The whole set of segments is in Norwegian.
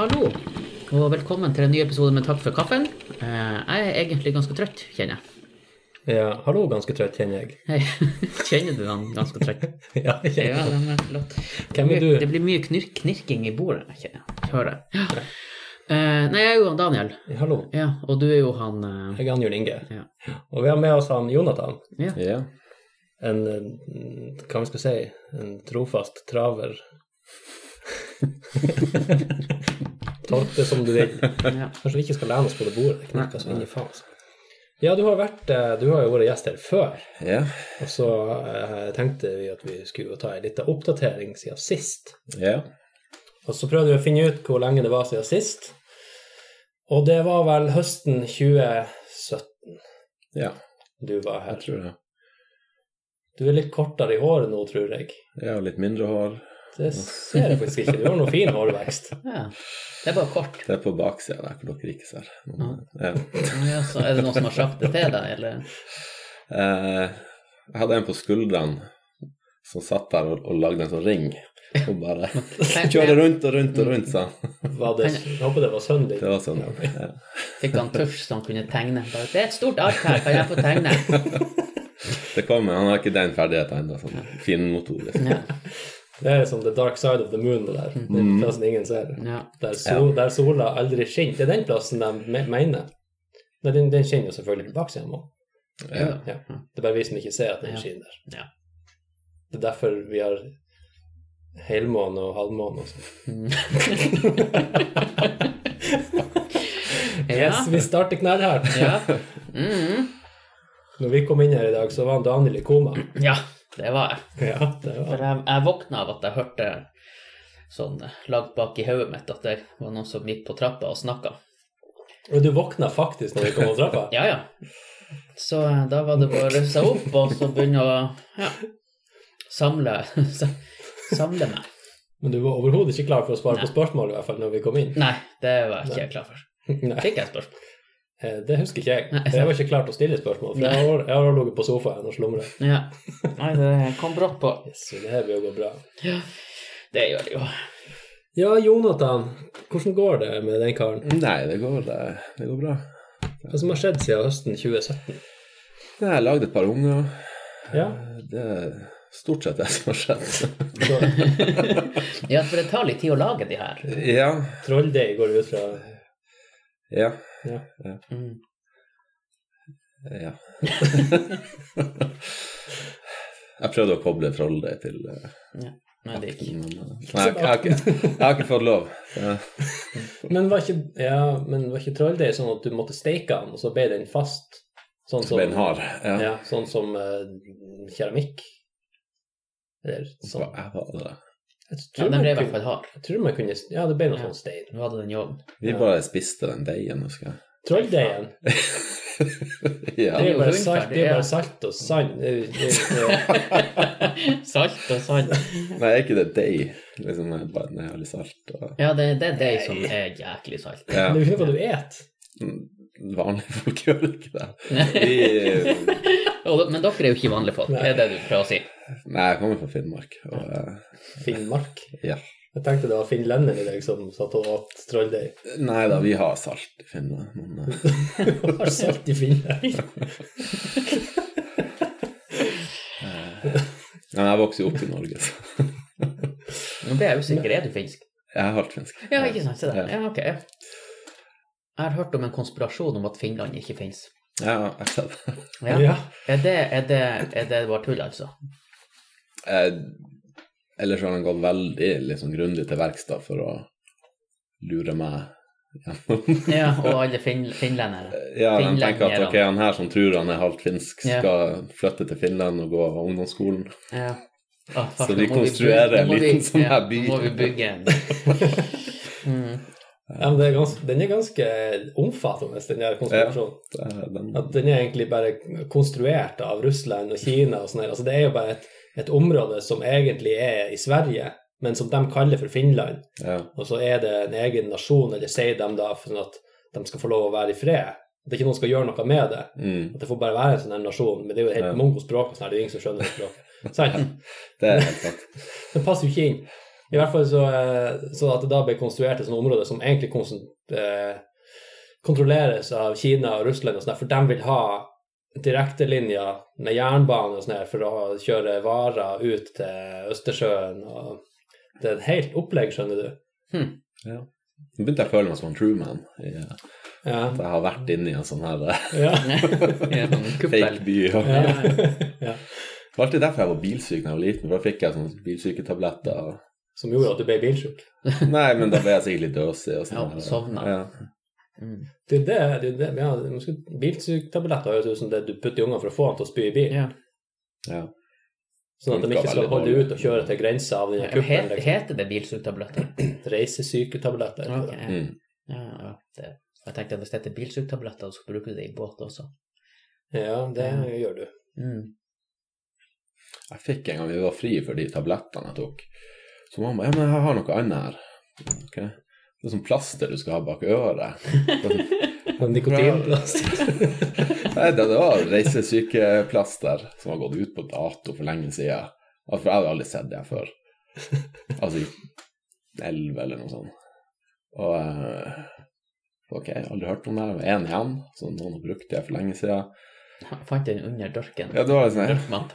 Hallo, og velkommen til en ny episode med Takk for kaffen. Eh, Jeg er egentlig ganske trøtt, kjenner jeg. Ja, hallo, ganske trøtt, kjenner jeg. Hei, kjenner du han ganske trøtt? Ja, jeg kjenner Ja, det. er. Hvem er du? Det blir mye knirk, knirking i bordet, kjenner jeg. Hører jeg. Eh, Nei, jeg er jo han Daniel. Hallo, Ja, og du er jo han eh, jeg er Anjørn Inge. Ja. Og vi har med oss han Jonathan. Ja. Ja. En, hva vi skal si, en trofast traver. Det som du vil. Kanskje vi ikke skal lene oss på det bordet, det knekker så inn i faen. altså. Ja, du har, vært, eh, du har jo vært gjest her før, Ja. og så eh, tenkte vi at vi skulle ta en liten oppdatering siden sist. ja. Og så prøvde vi å finne ut hvor lenge det var siden sist. Og det var vel høsten 2017 Ja, du var jeg her. tror det. Du er litt kortere i håret nå, tror jeg. Jeg har litt mindre hår. Det ser jeg faktisk ikke. Du har noe fin hårvekst. ja. Det er bare kort. Det er på baksida der hvor dere ikke ser. Ja. Ja, så er det noen som har sagt det til deg, eller? Eh, jeg hadde en på skuldrene som satt der og, og lagde en sånn ring. Og bare kjørte rundt og rundt og rundt, sa han. Jeg håper det var sønnen din. Det var sånn. Ja. Fikk han tusj så han kunne tegne? Bare, det er et stort ark her, kan jeg få tegne? Det kommer. Han har ikke den ferdigheten ennå. Sånn finmotorisk. Ja. Det er som the dark side of the moon, det der. Den er plassen ingen ser. ja. Der, sol, der sola aldri skinner. Det er den plassen de mener. Nei, den, den skinner jo selvfølgelig på baksida òg. Ja. Ja. Det er bare vi som ikke ser at den Ja. skinner der. Ja. Det er derfor vi har helmåne og halvmåne og sånn. Yes, vi starter knallhardt. Ja. Mm. Når vi kom inn her i dag, så var Daniel i koma. ja, det var jeg. Ja, det For jeg, jeg våkna av at jeg hørte sånn langt bak i hodet mitt at det var noen som gikk på trappa og snakka. Og du våkna faktisk når vi kom på trappa? Ja, ja. Så eh, da var det bare å løfte seg opp og så begynne å ja, samle, samle meg. Men du var overhodet ikke klar for å svare Nei. på spørsmål, i hvert fall når vi kom inn. Nei, det var jeg ikke klar for. Nei, Fikk jeg spørsmål? Eh, det husker ikke jeg. Nei, jeg var ikke klar til å stille spørsmål, for jeg har, jeg har ligget på sofaen og slumret. Ja. Nei, det kom brått på. Yes, det her blir jo gå bra. Ja, det gjør det jo. Ja, Jonathan, hvordan går det med den karen? Nei, det går, det, det går bra. Hva som har skjedd siden høsten 2017? Nei, Jeg har lagd et par unger. Ja, Det er stort sett det som har skjedd. Ja, for det tar litt tid å lage de her. Ja. trolldeig går det ut fra. Ja. Ja. Mm. Ja. jeg prøvde å koble trolldeig til uh, Ja. Nei, det gikk men, uh, Nei, jeg, har ikke, fått lov. Men var ikke, ja, men var ikke trolldeig sånn at du måtte steike den, og så ble den fast? Sånn som, den hard. Ja. Ja, sånn som uh, keramikk? Eller Så sånn. Hva er det. Ja, den ble i hvert fall hard. jeg tror man kunne Ja, det ble noe Ja. sånn stein. Nå hadde den jobben. Vi bare spiste den deigen, husker jeg. Trolldeigen, ja. det er bare salt, det er bare salt og sand. Det det Salt og sand. Nei, er ikke det deig? Liksom, bare litt salt og Ja, det, det er det som er jæklig salt. ja. Det er jo hva du et. Vanlige folk gjør ikke det. Vi, men dere er jo ikke vanlige folk, det er det du prøver å si? Nei, jeg kommer fra Finnmark. Og, eh, Finnmark. ja. Jeg tenkte det var finnlenderen i deg som satt og åt trolldeig. Nei da, vi har salt i Finland. Men, eh, Du har salt i Finnmark. men jeg vokste jo opp i Norge, så Nå ble jeg usikker, er du finsk? jeg er halvt finsk. Ja, ikke sant, se der. Ja, ok. Jeg har hørt om en konspirasjon om at Finland ikke finnes. Ja, jeg ser det. Ja. Er, det, er, det, er det bare tull, altså? Eh, ellers har han gått veldig liksom, grundig til verks for å lure meg. Ja, og alle fin finlendere. Ja, de tenker at ok, han her som tror han er halvt finsk, Ja. skal flytte til Finland og gå ungdomsskolen. Ja. Å, fuck, Så vi konstruerer vi bygge- en vi- liten sånn her by. Nå må vi bygge en mm. Ja, men det er ganske, den er ganske omfattende, den der konspirasjonen. Ja, den, At den er egentlig bare konstruert av Russland og Kina og sånn her. Altså, det er jo bare et, et område som egentlig er i Sverige, men som de kaller for Finland. ja. Og så er det en egen nasjon, eller sier de da, sånn at de skal få lov å være i fred. At ikke noen skal gjøre noe med det. Mm, At det får bare være en sånn nasjon. Men det er jo helt Ja. mongo språk, sånn det er jo ingen som skjønner språket. Det er helt sant. Det passer jo ikke inn. I hvert fall så, eh, så at det da ble konstruert et sånt område som egentlig konsent, eh, kontrolleres av Kina og Russland, og sånt, for de vil ha direktelinjer med jernbane og sånn her for å kjøre varer ut til Østersjøen. og Det er et helt opplegg, skjønner du. Ja. Nå begynte jeg å føle meg som en Truman. eh, Ja. At jeg har vært inne i en sånn her eh, Ja. Ja, sånn fake by. Ja. ja. Det var alltid derfor jeg var bilsyk da jeg var liten, for da fikk jeg sånne bilsyketabletter. Som gjorde at du ble bilsjuk. Nei, men da ble jeg sikkert litt døsig. og sånn Ja, sovna. Ja. Mm. Det er det, det, er det ja, man Bilsyktabletter høres ut som det du putter i ungene for å få dem til å spy i bil. Ja. ja. Sånn at de ikke skal holde ut og kjøre til grensa av den kuppen. Heter, Liksom. heter det bilsugtabletter? Reisesyketabletter. heter Ok, det. ja. Mm. Ja, ja, det. Jeg tenkte at hvis det heter bilsugtabletter, så bruker du det i båt også. Ja, det Ja. gjør du. Mm. Jeg fikk en gang vi var fri for de tablettene jeg tok. Så mamma ja, men jeg har noe annet her. Ok. Det er sånn plaster du skal ha bak øret. Nikotinplaster. Nikotinplast. Nei, det, var reisesykeplaster som har gått ut på dato for lenge siden. Altså, for jeg hadde aldri sett det før. Altså i elleve eller noe sånt. Og eh, ok, aldri hørt om det. Én igjen, så noen har brukt det for lenge siden. Jeg fant den under dørken. Ja, det var sånn, Dørkmatt.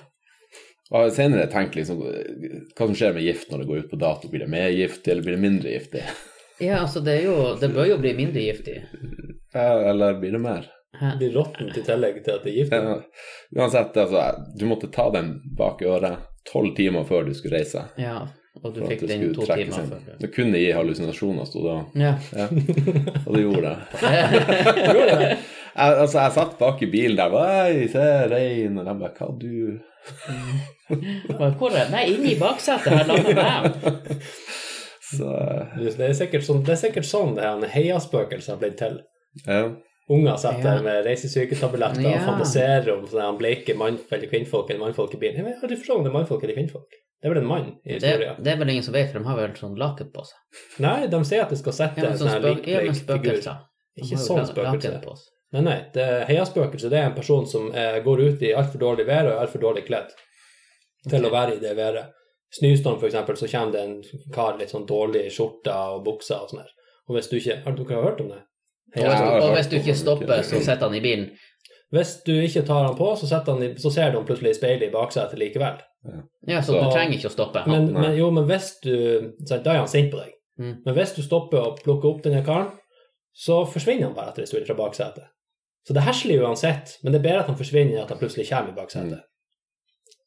og senere tenkt liksom hva som skjer med gift når det går ut på dato. Blir det mer giftig, eller blir det mindre giftig? Ja, altså, det er jo Det bør jo bli mindre giftig. Ja, Eller blir det mer? Hæ? Det blir råttent i tillegg til at det er giftig. Ja, uansett, altså, du måtte ta den bak øret tolv timer før du skulle reise. Ja, og du fikk den to timer inn. før. Det kunne gi hallusinasjoner, sto det. Ja. Ja. Og det gjorde det. Gjorde det? Jeg, altså, jeg satt bak i bilen der Oi, se rein. Og de bare Hva du Hvor er Nei, inni baksetet. Her lander jeg. Så Det er sikkert sånn, det er sikkert sånn det her heiaspøkelset har blitt til. ja. Unger sitter Ja. med reisesyketabletter Ja. og fantaserer om sånne bleike mannfolk eller kvinnfolk eller mannfolk i bilen. Jeg har aldri forstått om det er mannfolk eller kvinnfolk. Det er vel en mann i historien. det er vel ingen som vet, for de har vel sånn laken på seg. Nei, de sier at det skal sette Ja, en sånn sånn men figur. Ikke sånn spøkelse. Nei, nei. Det, heiaspøkelse det er en person som eh, går ut i altfor dårlig vær og er altfor dårlig kledd til å være i det været. Snøstorm, eksempel, så kommer det en kar litt sånn dårlig i skjorta og buksa og sånn her. Og hvis du ikke Har dere hørt om det? Ja, og hvis du ikke stopper, så sitter han i bilen. Hvis du ikke tar han på, så, han i, så ser du han plutselig i speilet i baksetet likevel. Ja, så Så- du trenger ikke å stoppe. Han. Men, men jo, men hvis du Da er han sint på deg. Mm. Men hvis du stopper og plukker opp denne karen, så forsvinner han bare etter en stund fra baksetet. Så det er heslig uansett, men det er bedre at han forsvinner enn at han plutselig kommer i baksetet.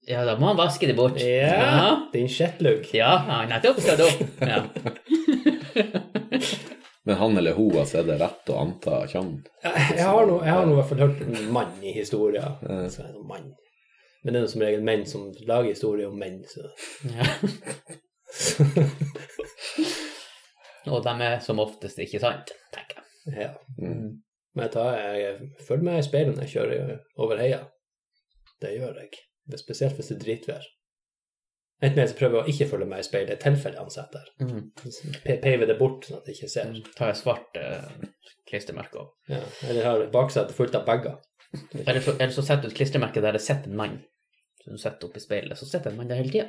Ja, da må han vaske det bort. Ja, din skjettlugg. Ja, ja nettopp skal opp. Ja. Men han eller hun, altså, er det rett å anta kjønn? Jeg har nå i hvert fall hørt en mann i historier. Ja. Er mann. Men det er noe som regel menn som lager historier om menn. Så. Ja. Og de er som oftest ikke sant, tenker jeg. Ja. Mm. Men jeg, tar, jeg følger med i speilet når jeg kjører over heia. Det gjør jeg. Spesielt hvis det er dritvær. Enten jeg prøver å ikke følge meg i speilet, i tilfelle han sitter der. Mm. Peive det bort sånn at jeg ikke ser. Tar jeg svart eh, klistremerke over. Ja. Eller har baksetet fullt av bager. Eller så, eller så setter du et klistremerke der det sitter en mann. Så du setter opp i speilet, så sitter en mann der hele tida.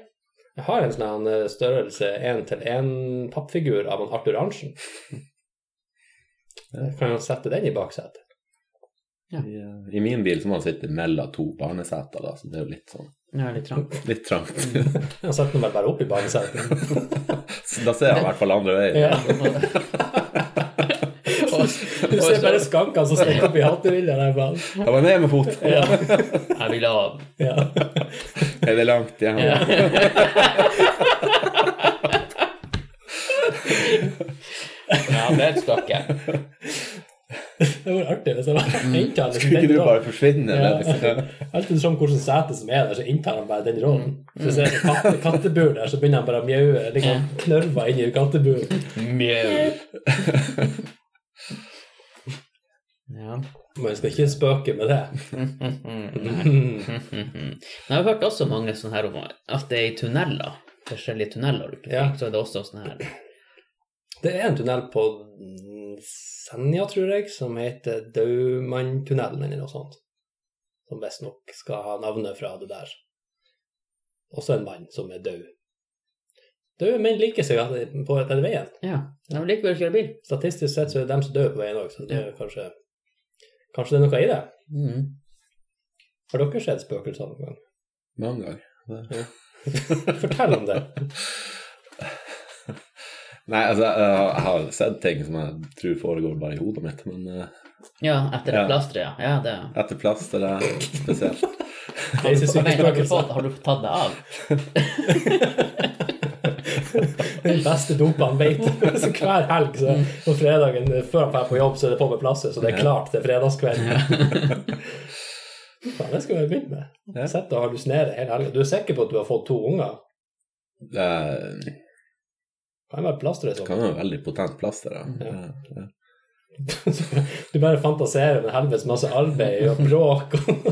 Jeg har en sånn eh, størrelse én-til-én-pappfigur av en Arthur Arntzen. Jeg kan jo sette den i baksetet. I, eh, I min bil så må han sitte mellom to barneseter, da, så det er jo litt sånn Ja, litt trangt. litt trangt. Jeg setter den bare opp i barnesetet. Da ser han i hvert fall andre veien. Ja. Du ser bare skankene som stikker opp i hattevilja der bak. Jeg var ned med fot. Ja. jeg vil av. Ja. Er det langt igjen? Ja. ja, det er et stykke. Det var artig hvis jeg var inntar den Skulle ikke du bare forsvinne? Ja. eller? Alltid sånn hvilket sete som er der, så inntar han bare den rollen. Så ser jeg katte, kattebur der, så begynner han bare å mjaue, liksom knørver inn i katteburen. Mjau. Ja. Men jeg skal ikke spøke med det. Men jeg har hørt også mange sånne her om at det er i tunneler, forskjellige tunneler Ja. så er det også sånn her Det er en tunnel på Senja, tror jeg, som heter Daumanntunnelen eller noe sånt. Som visstnok skal ha navnet fra det der. Også en mann som er død. Døde menn liker seg på den veien. Ja, de liker vel å kjøre bil. Statistisk sett så er det dem som dør på veien òg, så det er kanskje Kanskje det er noe i det? Mm. Har dere sett spøkelser noen gang? Mange ganger. Fortell om det. Nei, altså, jeg jeg har sett ting som jeg tror foregår bare i hodet mitt, men eh, Ja, etter det Ja. plasteret, ja. ja det. etter plasteret, spesielt. Har du, men, har, du fått, har du tatt det av? Den beste dopa han vet. Så hver helg så på fredagen før han drar på jobb, så er det på med plasser, så det er klart til fredagskveld. Faen, det skal vi begynne med. Sett og hallusinere hele helga. Du er sikker på at du har fått to unger? Er- Kan være plasteret sånn. kan være veldig potent plaster. Ja. Ja. Du bare fantaserer med helvetes masse arbeid og bråk og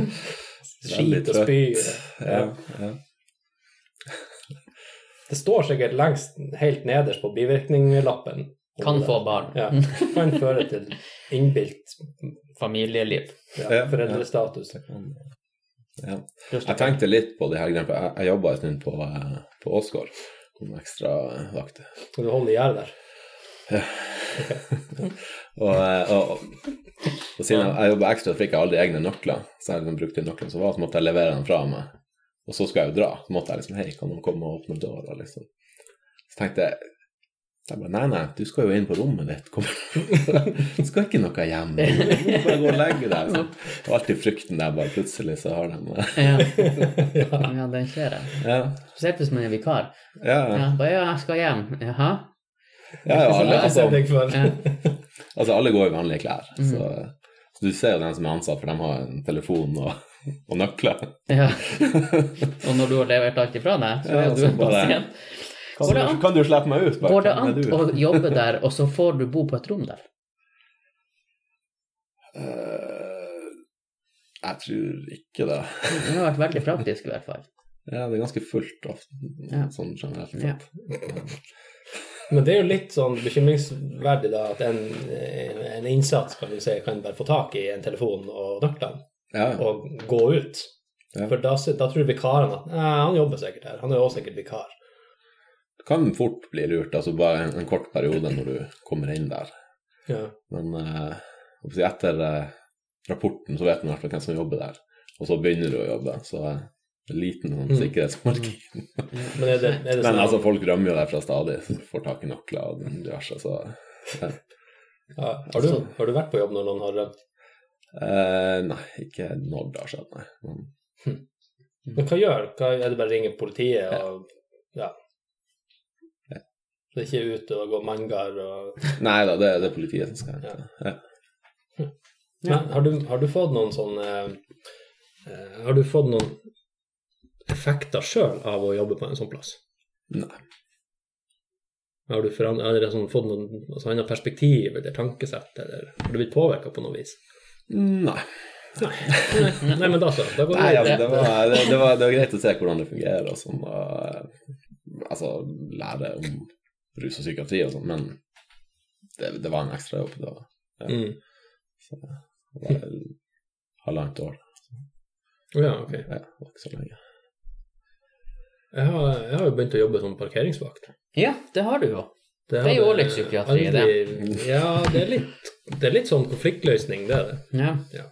skit og spy. Ja. Ja. Det står sikkert lengst helt nederst på bivirkninglappen. Kan få barn. Ja. Kan føre til innbilt Familieliv. ja, Ja, foreldrestatus. Ja. Jeg tenkte litt på de her greiene, for jeg, jeg jobba en stund på, eh, på Åsgård som ekstravakt. Skal du holde gjerdet gjerde der? Og, eh, og, og, og siden jeg, jeg jobba ekstra, fikk jeg aldri egne nøkler. Så jeg brukte nøklene som var, så måtte jeg levere den fra meg. Og så skulle jeg jo dra. Så måtte jeg liksom Hei, kan noen komme og åpne døra, liksom. Så tenkte jeg jeg bare, Nei, nei, du skal jo inn på rommet ditt. Kom. Du skal ikke noe hjem. Du må bare gå og legge deg. Så. Det var alltid frykten der, bare plutselig så har de Ja. ja, den ser jeg. Ja. Spesielt hvis man er vikar. Ja, ja. Ja, bare, ja, jeg skal hjem. Jaha? ja, ja alle, altså. Ja. altså, alle går i vanlige klær. Så, så du ser jo den som er ansatt, for de har en telefon og, og nøkler. ja. Og når du har levert alt ifra deg, så Ja, er du så en pasient. Kan, du, an? kan du slippe meg ut? Bare, Går det an å jobbe der, og så får du bo på et rom der? Uh, jeg tror ikke det. Det har vært veldig praktisk, i hvert fall. Ja, det er ganske fullt ofte, Ja. sånn generelt Ja. Men det er jo litt sånn bekymringsverdig da, at en, en innsats kan du si, kan bare få tak i en telefon og nøklene Ja, ja. og gå ut. Ja. For da, da tror vikarene at nei, han jobber sikkert her. Han er jo også sikkert vikar. Kan fort bli lurt, altså bare en, en kort periode når du kommer inn der. Ja. Men eh, etter eh, rapporten så vet man i hvert fall hvem som jobber der. Og så begynner du å jobbe, så eh, liten sånn Mm. sikkerhetsmargin. Men er det, er det Men sånn altså, folk rømmer jo derfra stadig, så får tak i nøkler og diverse, så ja. ja, har, du, har du vært på jobb når noen har rømt? Eh, nei, ikke når det har skjedd, nei. Men, Men hva gjør hva, Er det bare å ringe politiet og. Ja. Det er ikke ute og gå mangar og nei da, det, det er politiet som skal hente. Ja. Men har du, har du fått noen sånne eh, Har du fått noen effekter sjøl av å jobbe på en sånn plass? Nei. Har du foran- sånn, fått noen altså, annet perspektiv eller tankesett, eller har du blitt påvirka på noe vis? Nei. Nei, men da så. Da går Nei, altså, det var, det, det, var, det var greit å se hvordan det fungerer og sånn, og altså lære om rus og psykiatri og sånn, men det, det var en ekstra jobb. Det var, ja, Mm. det var halvannet år. Å ja, ok. Ja, det var ikke så lenge. Jeg har, jeg har jo begynt å jobbe som parkeringsvakt. Ja, det har du jo. Det, Det er jo litt psykiatri, det. Ja, det er litt, det er litt sånn konfliktløsning, det er det. Ja.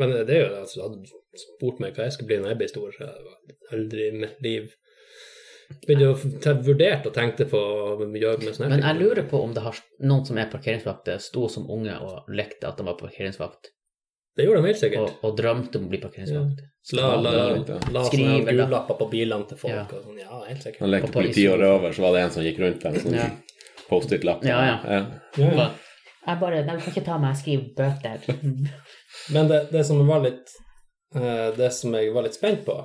Men det er jo altså, hadde spurt meg hva jeg skulle bli når jeg blir stor, så jeg har aldri i mitt liv begynte å te- vurdert og tenkte på å gjøre med sånne Men jeg lurer på om det har noen som er parkeringsvakter, sto som unge og lekte at de var parkeringsvakt, Det gjorde de helt sikkert. og, og drømte om å bli parkeringsvakt. La, la, la, la Skrive, sånne gullapper på bilene til folk. Ja. Og sånn. ja, helt sikkert. Han lekte på politi og røver, så var det en som gikk rundt med sånn Ja. Post-It-lapp. Ja, ja. Ja, ja. Jeg bare, De kan ikke ta meg jeg skriver bøter. Men det, det som var litt eh, Det som jeg var litt spent på,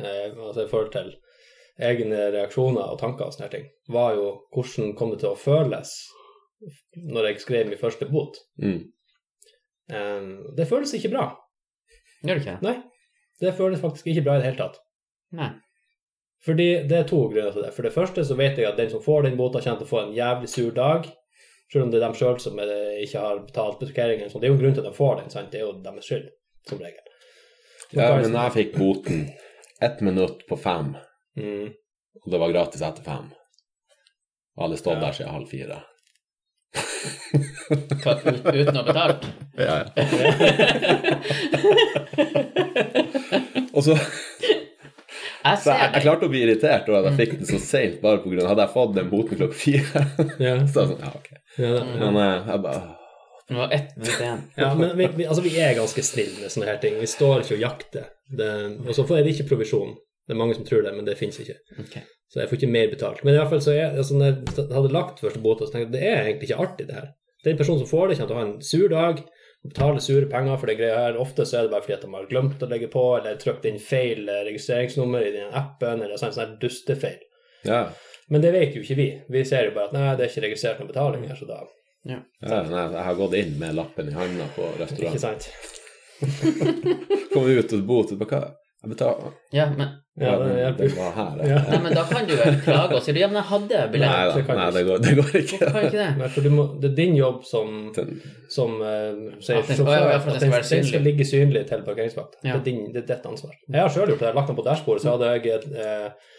eh, altså i forhold til egne reaksjoner og tanker og sånne ting, var jo hvordan kom det til å føles når jeg skrev min første bot. Mm. Um, det føles ikke bra. Gjør det ikke? Nei. Det føles faktisk ikke bra i det hele tatt. Nei. Fordi det er to grunner til det. For det første så vet jeg at den som får den bota, kommer til å få en jævlig sur dag. Selv om det er dem sjøl som er, ikke har betalt parkeringen. Så det er jo en grunn til at de får den. sant? Det er jo deres skyld, som regel. Så Ja, men jeg fikk boten ett minutt på fem. Mm. og det var gratis etter fem. Og alle stått Ja. der siden halv fire. Hva, uten å ha betalt? Ja, og så, Jeg så jeg, jeg klarte å bli irritert over at jeg fikk den så seint, bare av Hadde jeg fått den boten klokka fire, Ja. så sånn, ja, ok. Ja, ja. Men jeg, jeg bare Det var ett minutt igjen. Ja, men vi, vi, altså, vi er ganske snille med sånne her ting. Vi står ikke og jakter. Det, og så får jeg ikke provisjon. Det er mange som tror det, men det fins ikke. Okay. Så jeg får ikke mer betalt. Men i hvert fall så er, altså, når jeg hadde lagt første båt, så tenkte jeg at det er egentlig ikke artig, det her. Den personen som får det, kommer til å ha en sur dag, og betale sure penger for det greia her. Ofte så er det bare fordi at de har glemt å legge på, eller trykt inn feil eh, registreringsnummer i den appen, eller sånn, sånn her dustefeil. Ja. Men det vet jo ikke vi. Vi ser jo bare at nei, det er ikke registrert noen betaling her, så da Ja. ja nei, jeg har gått inn med lappen i handa på restauranten. Ikke sant? Kom ut og bot, hva? Jeg betaler. Ja, men, Ja, det hjelper. her. Ja. Nei, men da kan du vel klage og si ja, men jeg hadde billett. Nei det da, kan nei, det går, det går ikke. Hvorfor kan ikke det? Nei, for du må, det er din jobb som, som uh, sier At den- sjåfør at den, den skal den skal ligge synlig til parkeringsvakt. Ja. Det, er din, det er ditt ansvar. Jeg har sjøl gjort det. Jeg har lagt den på dashbordet, så hadde jeg et, eh,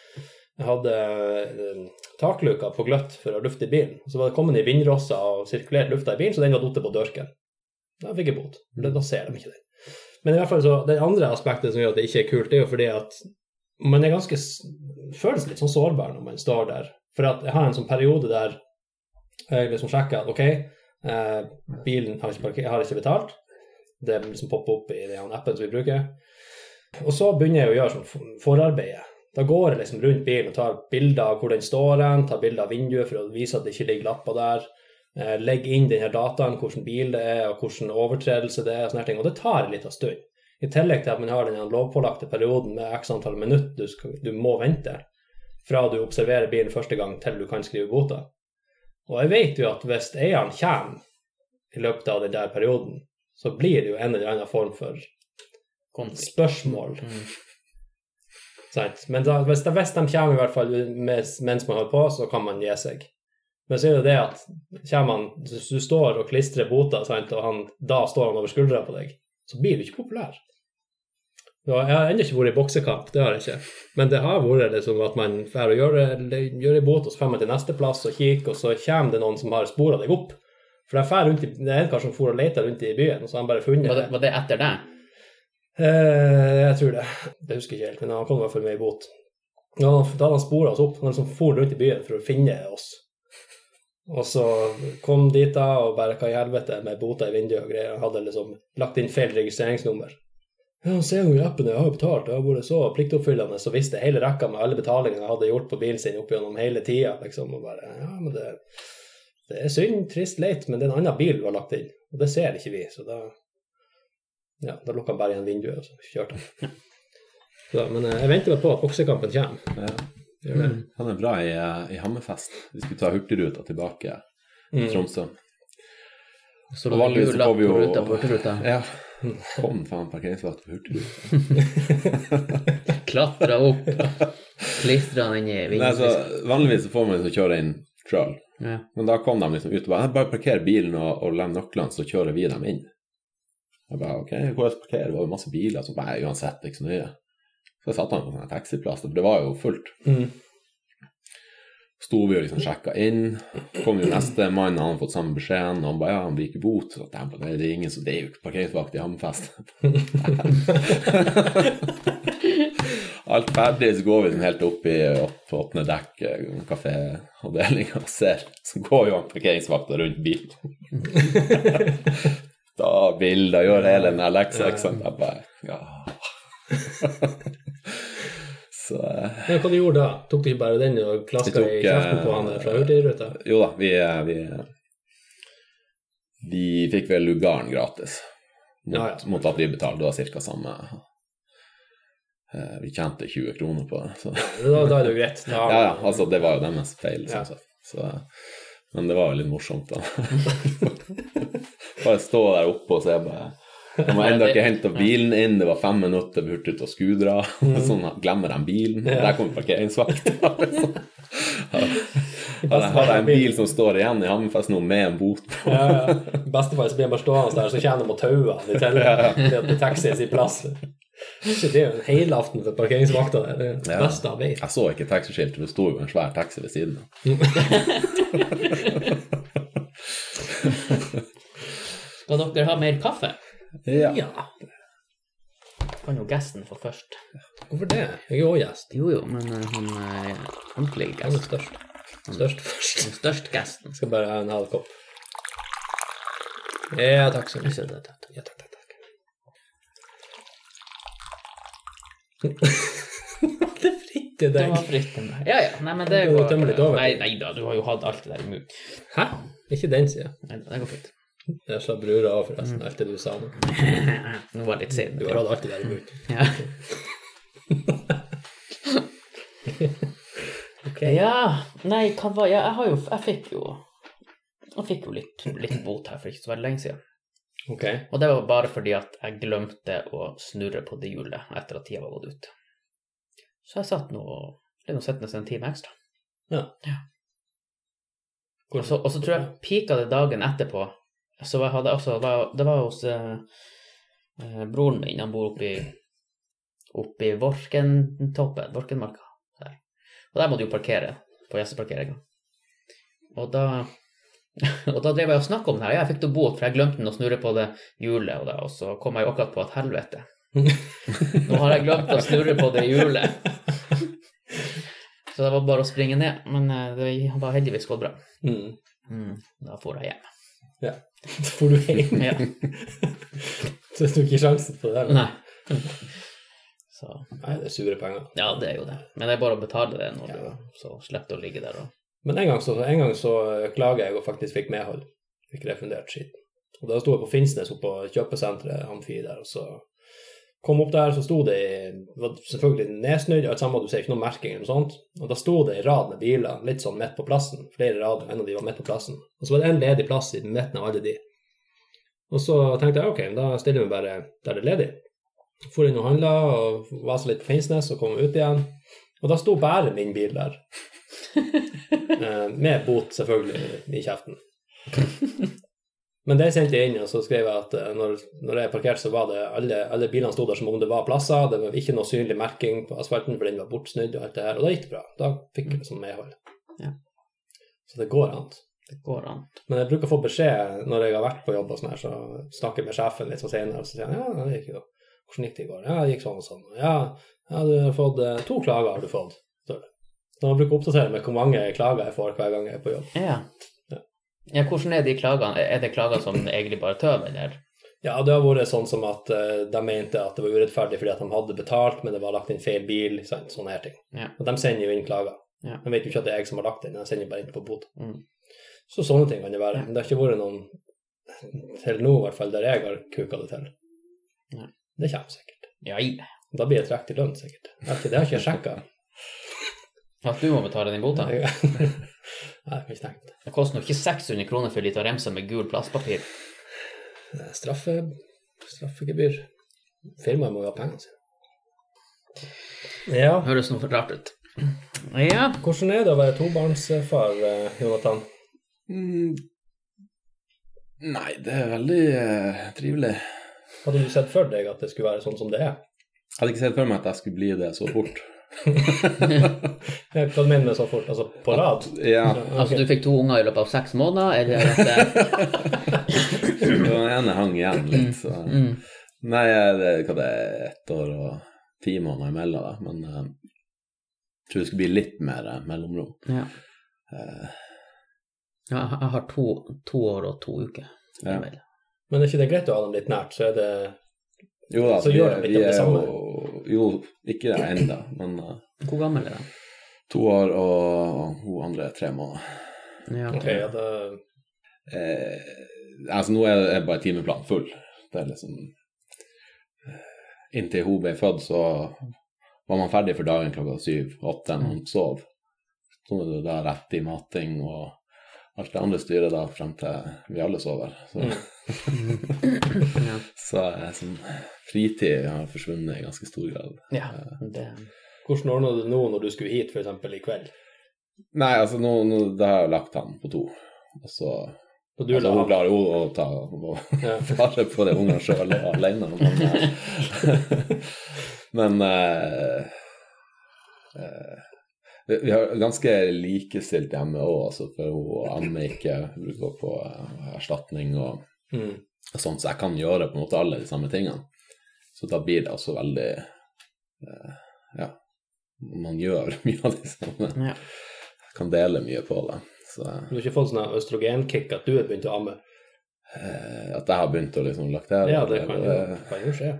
hadde eh, takluka på gløtt for å lufte i bilen. Så var det kommet i vindrosser og sirkulert lufta i bilen, så den var datt på dørken. Da fikk jeg bot. Da ser de ikke den. Men i hvert fall så, det andre aspektet som gjør at det ikke er kult, det er jo fordi at man er ganske føles litt sånn sårbar når man står der. For jeg har en sånn periode der jeg liksom sjekker at ok, eh, bilen har ikke, har ikke betalt. Det liksom popper opp i den appen som vi bruker. Og så begynner jeg å gjøre sånn forarbeidet. Da går jeg liksom rundt bilen og tar bilder av hvor den står hen, tar bilder av vinduet for å vise at det ikke ligger lapper der. Eh, legg inn denne dataen, hvilken bil det er, og hvilken overtredelse det er, og sånne ting. Og det tar en liten stund. I tillegg til at man har den lovpålagte perioden med x antall minutter du, skal, du må vente fra du observerer bilen første gang til du kan skrive bota. Og jeg vet jo at hvis eieren kommer i løpet av den der perioden, så blir det jo en eller annen form for spørsmål. Mm. Men da, hvis, de, hvis de kommer i hvert fall mens man holder på, så kan man gi seg. Men så er det det at han, du står og klistrer bota, sant, og han, da står han over skuldra på deg, så blir du ikke populær. Jeg har ennå ikke vært i boksekamp, det har jeg ikke. Men det har vært liksom at man drar og gjør, gjør en bot, og så drar man til neste plass og kikker, og så kommer det noen som har spora deg opp. For jeg fær rundt i, det er en kar som for og leter rundt i byen, og så har han bare funnet Var, det, var det etter deg? Eh, jeg tror det. Det husker jeg ikke helt, men han kom i hvert fall med i bot. Ja, da hadde han spora oss opp. Han liksom for rundt i byen for å finne oss. Og så kom dit da, og bare hva i helvete med bota i vinduet og greier. Han hadde liksom lagt inn feil registreringsnummer. Ja, se nå i appen, jeg har jo betalt, jeg har vært så pliktoppfyllende, så visste hele rekka med alle betalingene jeg hadde gjort på bilen sin opp gjennom hele tida, liksom, og bare Ja, men det, det er synd, trist, leit, men det er en annen bil du har lagt inn, og det ser ikke vi, så da ja, da lukka han bare igjen vinduet, og så kjørte han. Så, men eh, jeg venter vel på at boksekampen kommer. Ja. Gjør det. Han er bra i, eh, i Hammerfest. Vi skulle ta Hurtigruta tilbake til Mm. Tromsø. Så Og vanligvis så får vi jo ruta på Hurtigruta. Ja. Kom faen parkeringsvakt på Hurtigruta. Klatra opp, klistra den i vinduet. vanligvis så får man liksom kjøre inn sjøl. Ja. Men da kom de liksom ut og bare, bare parker bilen og, og lem nøklene, så kjører vi dem inn. Jeg bare ok, hvor skal parkere? Det var jo masse biler. Så bare uansett, ikke så nøye. Så jeg satte han på en taxiplass, for det var jo fullt. Mm. Sto vi og liksom sjekka inn. Kom jo neste mann, han hadde fått samme beskjeden, og han bare ja, han blir ikke bot. Så jeg bare, det er ingen som, det er jo ikke parkeringsvakt i Hammerfest. Alt ferdig, så går vi sånn helt opp i opp, åpne dekk, kaféavdelinga, og ser. Så går jo han parkeringsvakta rundt bilen. da bilder, gjør hele den her leksa, ikke sant. Jeg bare ja. Så Men hva du gjorde da? Tok du ikke bare den og klaska i kjeften på eh, han fra Hurtigruta? Jo da, vi, vi, vi fikk vel lugaren gratis. Mot, Ja, ja. mot at vi betalte. Det var ca. samme eh, Vi tjente 20 kroner på det. Så. Da, da er det jo greit. Da, Ja, ja, altså det var jo deres feil, sånn sett. Så, men det var jo litt morsomt, da. bare stå der oppe og se bare De har ennå ikke henta bilen inn, det var fem minutter vi hurtig ut og skudra. Sånn, glemmer de bilen? Ja. Der kommer parkeringsvakta. Liksom. Har jeg- har jeg en bil som står igjen i Hammerfest nå med en bot på? Ja, ja. I beste fall så blir bare stående der, så kommer de og tauer han i tillegg til at det taxi er sin plass. Det er jo en helaften for parkeringsvakta. Det er det beste jeg vet. Jeg så ikke taxiskilt, det sto jo en svær taxi ved siden av. Skal dere ha mer kaffe? Ja. Ja, Kan jo gesten få først. hvorfor det? Jeg er jo også gjest. Jo, jo, men uh, han er ordentlig Han er gest. størst. Størst først. Den største gesten. Skal bare ha en halv kopp. Ja, takk så mye. Ja, takk, takk, takk. det fritte deg. Det var fritt til meg. Ja, ja. Nei, men det går. Nei, nei da, du har jo hatt alt det der i munnen. Hæ? Ikke den sida. Nei, det går fint. Jeg slapp brura av, forresten. Det du sa nå. Nå var det litt sent. Du har hatt alt det der i munnen. Ja. ja. Nei, hva var Jeg, jeg har jo Jeg fikk jo Jeg fikk jo litt, litt bot her for ikke så veldig lenge siden. Okay. Og det var bare fordi at jeg glemte å snurre på det hjulet etter at tida var gått ut. Så jeg satt nå det ble nå sittende en time ekstra. Ja. ja. og så tror jeg pika det dagen etterpå. Så jeg hadde også, det var, hos eh, eh, broren min, han bor oppi, oppi Vorkentoppen, Vorkenmarka. Der. Og der må du jo parkere på gjesteparkeringa. Og da og da drev jeg og snakka om det her. Jeg fikk da bot, for jeg glemte å snurre på det hjulet, og, da, og så kom jeg jo akkurat på at helvete. Nå har jeg glemt å snurre på det hjulet. Så det var bare å springe ned, men eh, det var heldigvis gått bra. Mm. Mm, da får jeg hjem. Så får du hjem. Ja. Så du tok ikke sjansen på det der? Nei. Så Nei, det er sure penger. ja, det er jo det. Men det er bare å betale det når Ja. du så slipper du å ligge der og Men en gang så, en gang så klager jeg og faktisk fikk medhold. Fikk refundert skitten. Og da sto jeg på Finnsnes oppe på kjøpesenteret Amfi der, og så kom opp der, så sto det det var selvfølgelig nedsnødd, alt sammen, du ser ikke noe merking eller noe sånt. Og da sto det i rad med biler, litt sånn midt på plassen. Flere rader, en av de var midt på plassen. Og så var det en ledig plass i midten av alle de. Og så tenkte jeg ok, da stiller vi bare der det er ledig. For inn og handla og vasa litt på Finnsnes og kom ut igjen. Og da sto bare min bil der. Eh, med bot, selvfølgelig, i kjeften. Men det sendte jeg inn, og så skrev jeg at eh, når, når jeg parkerte, så var det alle, alle bilene sto der som om det var plasser. Det var ikke noe synlig merking på asfalten, for den var bortsnudd og alt det her. Og da gikk det bra. Da fikk jeg sånn medhold. Ja. Så det går an. Det går an. Men jeg bruker å få beskjed når jeg har vært på jobb og sånn her, så snakker jeg med sjefen litt sånn senere, og så sier han ja, det gikk jo. Hvordan gikk det i går? Ja, det gikk sånn og sånn. Ja, ja du har fått eh, to klager, har du fått. Så man bruker å oppdatere med hvor mange klager jeg får hver gang jeg er på jobb. Ja. Ja. hvordan er de klagene? Er det klager som egentlig bare tøv, eller? Ja, det har vært sånn som at eh, de mente at det var urettferdig fordi at de hadde betalt, men det var lagt inn feil bil, sant? sånne her ting. Ja. Og de sender jo inn klager. Ja. De vet jo ikke at det er jeg som har lagt den, de sender bare inn på bot. Mm. Så sånne ting kan det være. Men det har ikke vært noen, til nå i hvert fall, der jeg har kuka det til. Nei. Det kommer sikkert. Ja, Da blir det trekk i lønn, sikkert. Det har har ikke jeg sjekka. at du må betale den bota? Nei, jeg har ikke tenkt. Det koster nå ikke 600 kroner for en liten remse med gul plastpapir. Det er Straffe, straffegebyr. Firmaet må jo ha pengene sine. Ja. Høres noe rart ut. Ja. Hvordan er det å være tobarnsfar, eh, Jonathan? Mm. Nei, det er veldig eh, trivelig. Hadde du sett for deg at det skulle være sånn som det er? Jeg hadde ikke sett for meg at jeg skulle bli det så fort. Hva du mener med så fort? Altså på rad? Ja, Altså, du fikk to unger i løpet av seks måneder, eller det den ene hang igjen litt, så mm. Nei, det, hva det er ett år og ti måneder imellom, da. Men eh, jeg tror det skulle bli litt mer eh, mellomrom. Ja. Uh, Ja, jeg har to, to år og to uker. Ja. Men er ikke det greit å ha dem litt nært, så er det jo da, Så vi, gjør de litt vi av det er samme. jo Jo, ikke det ennå, men uh, Hvor gammel er de? to år og hun andre er tre måneder. Ja, Ok, ja, det... Eh, altså nå er, er bare timeplanen full. Det er liksom eh, Inntil hun ble født, så var man ferdig for dagen klokka syv-åtte når hun sov. Så er det da rett i mating og alt det andre styret da frem til vi alle sover. Så, ja. så eh, sånn, fritid har forsvunnet i ganske stor grad. ja det, Hvordan ordna du det nå når du skulle hit, f.eks. i kveld? Nei, altså nå, nå da har jeg lagt han på to. Og så Og du altså, hun klarer jo å ta vare på de ungene sjøl alene. Men, eh, men uh, eh, vi har ganske likestilt hjemme òg, altså, for hun ammer ikke, hun går på eh, erstatning og, Mm. og sånt, så jeg kan gjøre på en måte alle de samme tingene. Så da blir det altså veldig eh, Ja, man gjør mye av de samme. Ja. Kan dele mye på det. Så Du har ikke fått sånn østrogenkick at du har begynt å amme? eh, at jeg har begynt å liksom laktere Ja, det kan jo, eh, kan jo skje.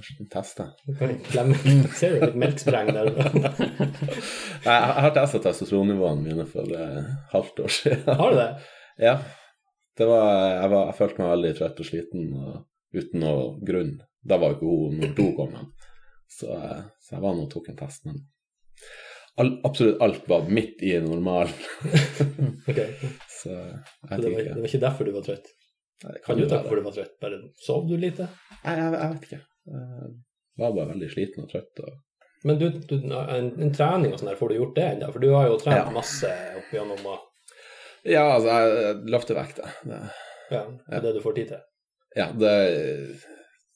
Kanskje. Du kan glemme. Ser du litt melkspreng der? Jeg, jeg har testa testosteronnivåene mine for et halvt år siden. Har du det? ja. Det var, jeg, var, jeg følte meg veldig trøtt og sliten og uten noe grunn. Da var jo ikke hun to kommet. Så, eh, så jeg var nå og tok en test. Men all, absolutt alt var midt i normalen. Ok. Så jeg Så det var, det var ikke derfor du var trøtt? Nei, det Kan du ta hvorfor du var trøtt? Bare sov du lite? Nei, jeg, jeg vet ikke. Jeg var bare veldig sliten og trøtt. Og... Men du, du en, en trening og sånn der, får du gjort det ennå? For du har jo trent Ja. masse opp igjennom og Ja, altså, jeg, jeg løfter vekt, det. det. ja, det er det du får tid til. Ja, det,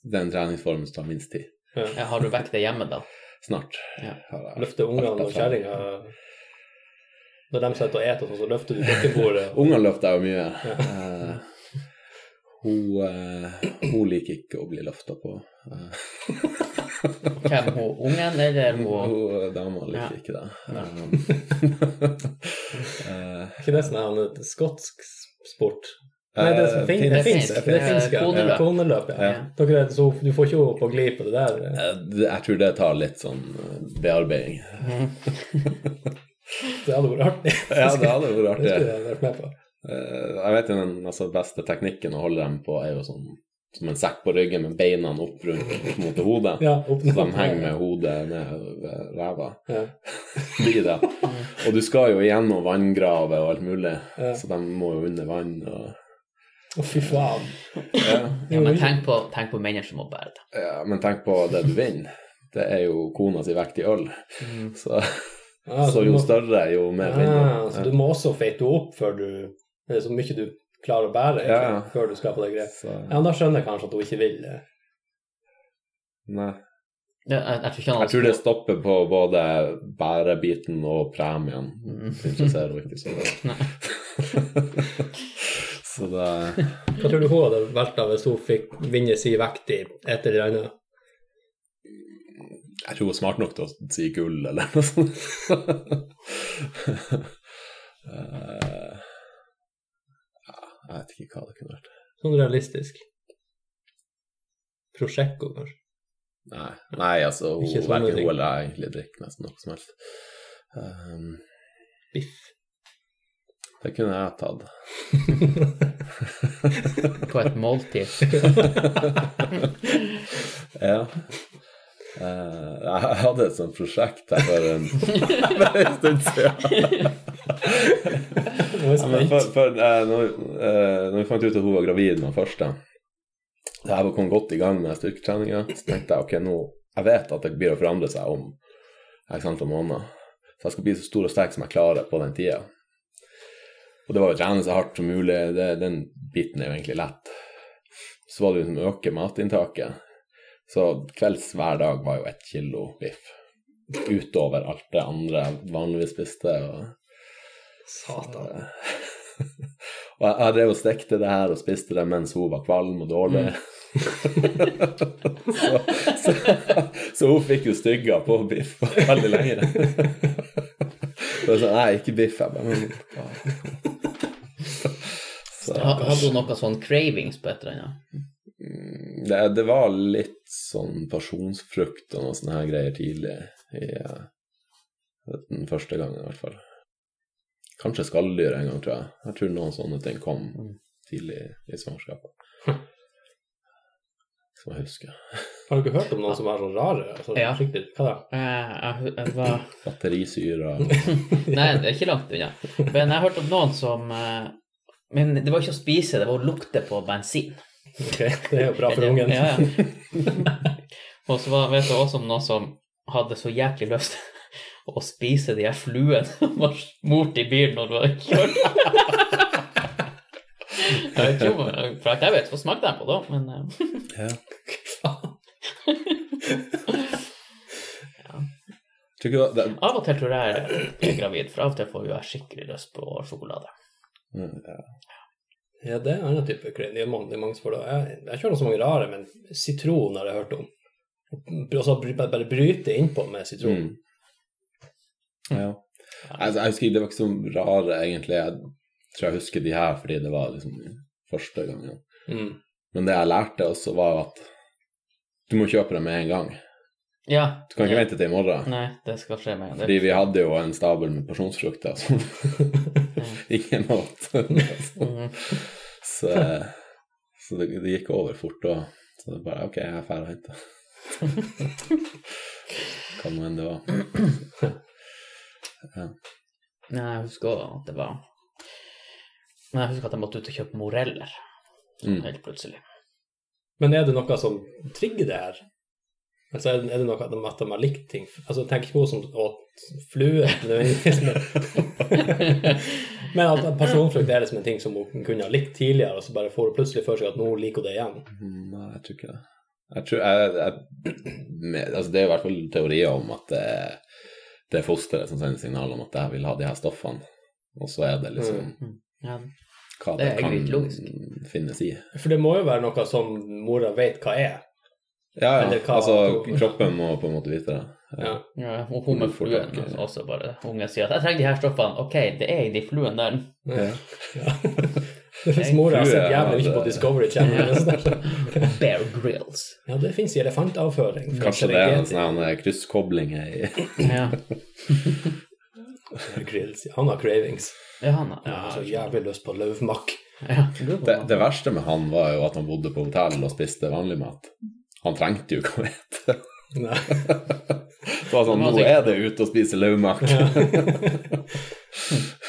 det er en treningsform som tar minst tid. Ja. Ja, har du vekt det hjemme, da? Snart. Ja. Løfter ungene og er kjerringa Når de sitter og eter, sånn, så løfter du kjøkkenbordet. og- Ungene løfter jeg jo mye. Eh, hun, eh, hun liker ikke å bli løfta på. Eh, Hvem? Hun ungen, eller hun hun dama liker Ja. ikke det. Eh, Er ikke det som er en skotsk sport? eh, Nei, det er fin- finsk, det er finsk. det er Det er finsk. ja. Koneløp. Ja. Ja. Dere, er- så du får ikke henne på glid på det der? Eh, Jeg tror det tar litt sånn eh, bearbeiding. Det hadde vært artig. Ja, det hadde vært Det artig. skulle jeg vært med på. Eh, Jeg vet jo den altså, beste teknikken å holde dem på, er jo sånn som en sekk på ryggen med beina opp rundt mot hodet. Ja, opp Så de henger med hodet ned ved ræva. Ja. Og du skal jo gjennom vanngrave og alt mulig, Ja. så de må jo under vann og Å, fy faen. ja. Ja, men tenk på, tenk på mennene som må bære det. ja, Men tenk på det du vinner. Det er jo kona si vekt i øl. Så, Ja, så du jo må- større, jo mer vinner Ah, så du må også feite opp før du Det er så mye du klarer å bære egentlig, Ja, ja. før du skal på det grepet. Så, Ja, men da skjønner jeg kanskje at hun ikke vil det. nei. det jeg, jeg tror ikke Jeg tror det stopper på både bærebiten og premien. Mm. Det interesserer henne ikke så godt. så det Hva tror du hun hadde valgt av hvis hun fikk vinne si vekt i et eller annet? Jeg tror hun er smart nok til å si gull, eller noe sånt. Ja, jeg vet ikke hva det kunne vært. Sånn realistisk. Prosjekko, kanskje? Nei, nei altså, hun, verken hun eller jeg egentlig drikker nesten noe som helst. Um, Biff. det kunne jeg tatt. på et måltid. ja. Uh, jeg hadde et sånt prosjekt her for en, en stund siden. Ja, men for, for, eh, når, eh, når vi fant ut at hun var gravid med den første, da jeg kom godt i gang med styrketreninga, så tenkte jeg ok, nå jeg vet at det blir å forandre seg om x antall måneder. Så jeg skal bli så stor og sterk som jeg klarer på den tida. Og det var jo å trene så hardt som mulig, det, den biten er jo egentlig lett. Så var det liksom å øke matinntaket. Så kvelds hver dag var jo ett kilo biff. Utover alt det andre jeg vanligvis spiste. og Satan. og jeg, jeg drev og stekte det her og spiste det mens hun var kvalm og dårlig. så, så, så hun fikk jo stygger på biff veldig lenge. så jeg sa nei, ikke biff. Jeg bare, så, Hadde hun noe sånn cravings på et eller annet? mm, det, det var litt sånn pasjonsfrukt og noe sånne her greier tidlig i eh, den første gangen i hvert fall. Kanskje skalldyr en gang, tror jeg. Jeg tror noen sånne ting kom tidlig i svangerskapet. Som jeg husker. Har du ikke hørt om noen som er så rare? Så Ja. skikkelig, hva da? Eh, Jeg, jeg var Batterisyre Nei, det er ikke langt unna. Men jeg har hørt om noen som eh, Men det var ikke å spise, det var å lukte på bensin. Ok, det er jo bra for ungen. Ja, ja. Og så var, vet jeg også om noen som hadde så jæklig lyst å spise de her fluene som var smurt i bilen når du har kjørt. Jeg vet ikke om, for jeg vet, hva smakte jeg på det, men eh, Ja. ja. Det, Av og til tror jeg jeg er gravid, for av og til får jo jeg skikkelig lyst på sjokolade. det, ja. Ja, det er en annen type klin. Det mange, mange som det. Jeg, jeg kjører så mange rare, men sitron har jeg hørt om. Og så bare bare bryte innpå med sitron. Mm. Ja. Jeg, jeg husker det var ikke så rare, egentlig. Jeg tror jeg husker de her fordi det var liksom første gangen. Mm. Men det jeg lærte også, var at du må kjøpe det med en gang. Ja. Du kan ikke vente til i morgen. Nei, det skal skje med Fordi vi hadde jo en stabel med pasjonsfrukter som ingen åt. Mhm. så så det, det gikk over fort da. Så det bare OK, jeg er ferdig å hente. Hva nå enn det var. Ja. Jeg husker også at det var Men jeg husker at jeg måtte ut og kjøpe moreller, Mm. helt plutselig. Men er det noe som trigger det her? Altså, er det, er det noe at de, at de har likt ting? Altså, tenk ikke på som åt flue, nødvendigvis, men, men at personfrukt er liksom en ting som hun kunne ha likt tidligere, og så bare får hun plutselig for seg at nå liker hun det igjen. Nei, jeg tror ikke det. Jeg tror jeg, jeg, med, altså Det er i hvert fall teorier om at det, det er fosteret som sender signal om at jeg vil ha de her stoffene, og så er det liksom Mm. Ja. hva Det det, kan logisk. finnes i. For det må jo være noe som mora vet hva er. Ja, ja. Hva- altså kroppen må på en måte vite det. Ja. Ja, og hun med fluen altså, også bare Ungen sier at 'jeg trenger de her stoffene'. Ok, det er i de fluene der. Ja. Ja. Hvis mora har sett jævlig ja, mye på Discovery Channel. Bear Grills. Ja, det fins i elefantavføring. Kanskje det er en sånn her krysskobling i Ja, Grills. Han har cravings. ja han har har så jævlig lyst på løvmakk. Ja, det, det verste med han var jo at han bodde på hotell og spiste vanlig mat. Han trengte jo ikke å vite. Nei. Så var sånn, nå er det ute og spise laumak.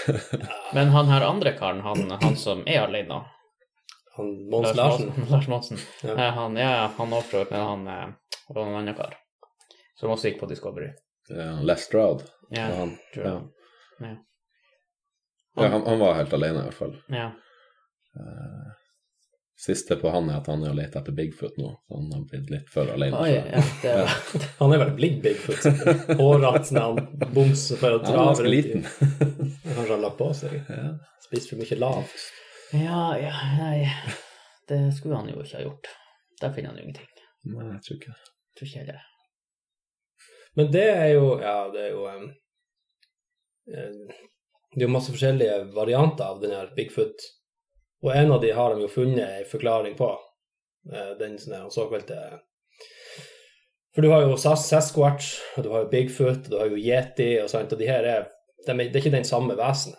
Men han her andre karen, han, han som er alene Han Mons Larsen. Lars Monsen. Ja. Ja. Han, ja, han overprøvde, men han eh, var en annen kar. Som også gikk på Discovery. Ja, Les Stroud. Ja, var han, tror ja. jeg. Ja. Ja, han, han var helt alene, i hvert fall. Ja. Eh, Siste på han er at han er og leter etter Bigfoot nå, så han har blitt litt for alene. Oi, ja, det Han er vel blitt Bigfoot. Hårete når han bomser for å dra ja, han liten. Kanskje han la på seg. Ja. Spist for mye lav. Ja, ja, nei Det skulle han jo ikke ha gjort. Der finner han jo ingenting. Nei, jeg tror ikke Tror ikke heller. Men det er jo Ja, det er jo um, eh, Det er jo masse forskjellige varianter av den her Bigfoot. Og en av de har de jo funnet en forklaring på. Eh, Den sånne her såkalte For du har jo Sas- Sasquatch, og du har jo Bigfoot, og du har jo Yeti, og sånt, og de her er de er, Det er ikke den samme vesenet.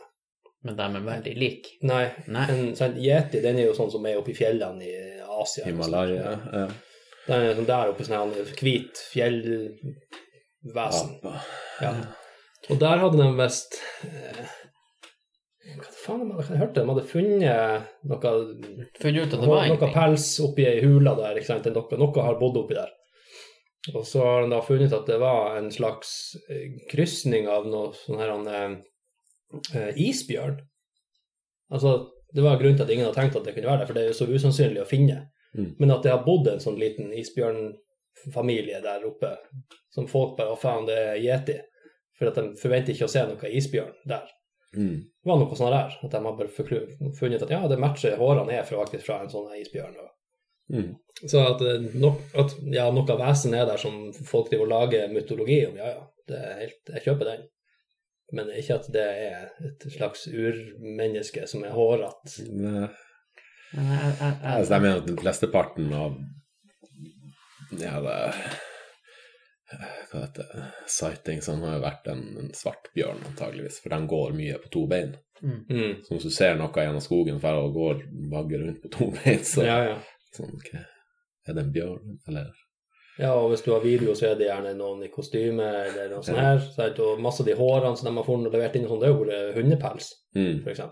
Men de er veldig like. Nei. Nei. En sånn Yeti den er jo sånn som er oppe i fjellene i Asia. Himalaya. Ja. Den er sånn der oppe, sånn hvit fjellvesen. Ja. Og der hadde de visst eh, Hva faen har hadde hørt det? De hadde funnet noe, Funnet ut at det var noe pels oppi ei hule der. ikke sant? Noe, noe har bodd oppi der. Og så har de da funnet at det var en slags eh, krysning av noe sånn her en, eh, eh, isbjørn. Altså, det var grunnen til at ingen har tenkt at det kunne være der, for det er jo så usannsynlig å finne. Mm. Men at det har bodd en sånn liten isbjørnfamilie der oppe, som folk bare Å, faen, det er yeti. For at de forventer ikke å se noe isbjørn der. Mm. Det var noe sånn der, at de har bare funnet at ja, det matcher hårene er fra, faktisk fra en sånn isbjørn. Mm. så at, eh, nok, at ja, noe vesen er der som folk driver og lager mytologi om, ja ja, det er helt, jeg kjøper den. Men ikke at det er et slags urmenneske som er hårete. Jeg, jeg, jeg, Altså, jeg mener at den flesteparten av ja, det, hva heter det, sightings har jo vært en, en svart bjørn, antageligvis, for de går mye på to bein. mm. Mm. Så hvis du ser noe gjennom skogen for og går vagger rundt på to bein, så Ja, ja. sånn, okay. er det en bjørn, eller Ja, og hvis du har video, så er det gjerne noen i kostyme eller noe sånt Ja. her. Sant? Og masse av de hårene som de har funnet og levert inn, sånn, det er jo bare hundepels, mm. f.eks.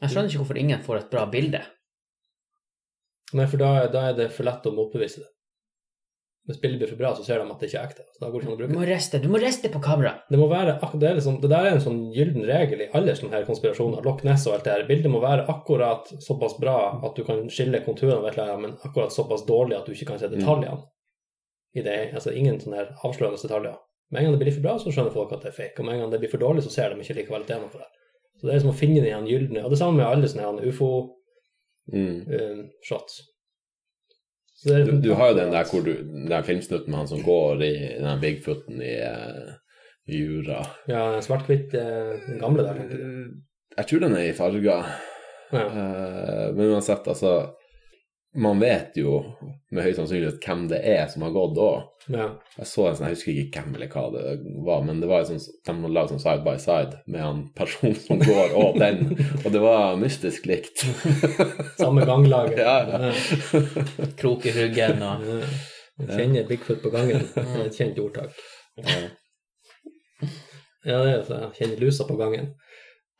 jeg skjønner ikke hvorfor ingen får et bra bilde. Nei, for da, da er det for lett å motbevise det. Hvis bildet blir for bra, så ser de at det ikke er ekte. Så da går det ikke an å Du bruke det. må riste, du må riste på kamera. Det må være det, er liksom, det der er en sånn gyllen regel i alle sånne her konspirasjoner. Loch Ness og alt det her. Bildet må være akkurat såpass bra at du kan skille konturene av et eller annet, men akkurat såpass dårlig at du ikke kan se detaljene. I det, altså ingen sånne her avslørende detaljer. Med en gang det blir for bra, så skjønner folk at det er fake. Og med en gang det blir for dårlig, så ser de ikke likevel at det er noe der. Så det er som å finne den gylne. Og det samme med alle sånne ufo-shots. Mm. Så det Du, du har jo den der, du, den der filmsnutten med han som går i den Bigfooten i eh, i jura. Ja, svart-hvitt, eh, den gamle der, tenker du. Jeg tror den er i farger. Ja. Uh, men uansett, altså Man vet jo med høy sannsynlighet hvem det er som har gått òg. ja. Jeg så en sånn, jeg husker ikke hvem eller hva det var, men det var en sånn, de hadde lagd sånn side by side med han personen som går og den, og det var mystisk likt. Samme ganglaget. Ja, ja. Krok i ryggen og kjenner Bigfoot på gangen. Det er et kjent ordtak. Ja, det er det. kjenner lusa på gangen.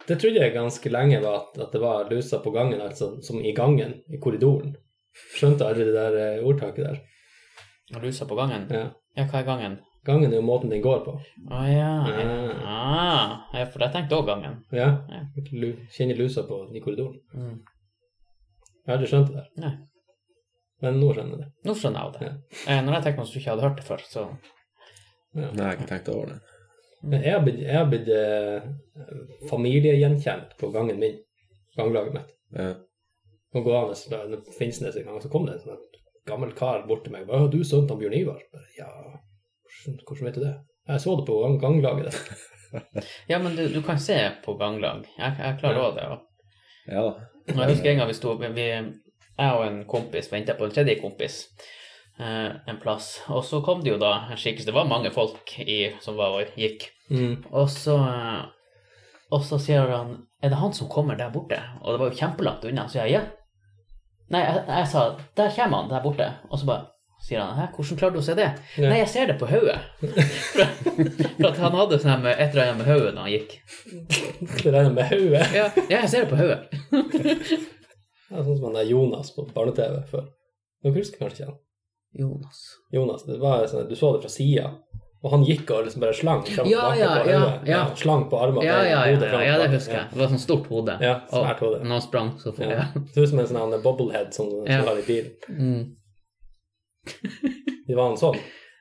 Det trodde jeg ganske lenge var at, at det var lusa på gangen, altså som i gangen, i korridoren. Skjønte aldri det der eh, ordtaket der. og lusa på gangen. Ja. Ja, hva er gangen? Gangen er jo måten den går på. Å ah, ja. Ja. Ah, ja, for jeg tenkte òg gangen. Ja. Ja. Lu, kjenner lusa på i korridoren. Mm. Jeg har aldri skjønt det der. Nei. Men nå skjønner jeg det. Nå skjønner jeg det. det. Eh, når jeg tenker meg at du ikke hadde hørt det før, så Ja. Nei, jeg har ikke tenkt over det. Men jeg har blitt, jeg har blitt eh, familiegjenkjent på gangen min. Ganglaget mitt. Ja. Og gående da det Finnsnes en gang, så kom det en sånn gammel kar bort til meg. Bare, har 'Du er sønnen til Bjørn Ivar?' Bare, Ja, hvordan, hvordan vet du det? Jeg så det på gang, ganglaget. Ja, men du, du kan se på ganglag. Jeg, jeg klarer Ja. det. Og ja Jeg husker en gang vi sto vi, Jeg og en kompis venta på en tredje kompis eh, en plass. Og så kom det jo da en skikkelse Det var mange folk i, som var og gikk. Og så eh, Og så sier han Er det han som kommer der borte? Og det var jo kjempelangt unna. Så jeg ja. Nei, jeg, jeg sa Der kommer han, der borte. Og så bare sier han Hæ, hvordan klarer du å se det? Ja. Nei, jeg ser det på hodet. for, at han hadde sånn med et eller annet med hodet når han gikk. Regner med hodet. Ja, ja, jeg ser det på hodet. Ja, sånn som han der Jonas på barne-TV før. Dere husker kanskje ikke han? Jonas. Jonas, det var sånn, Du så det fra sida, og han gikk og liksom bare slang fram Ja, ja, på ja, ja. Slang på armene. Ja, ja, ja, ja, ja det husker jeg. Det var sånn stort hode. Ja, svært hode. Og når han sprang, så Ja. ja. Det Ser ut som en sånn bobblehead som du har i bilen. Mm. Det var han sånn,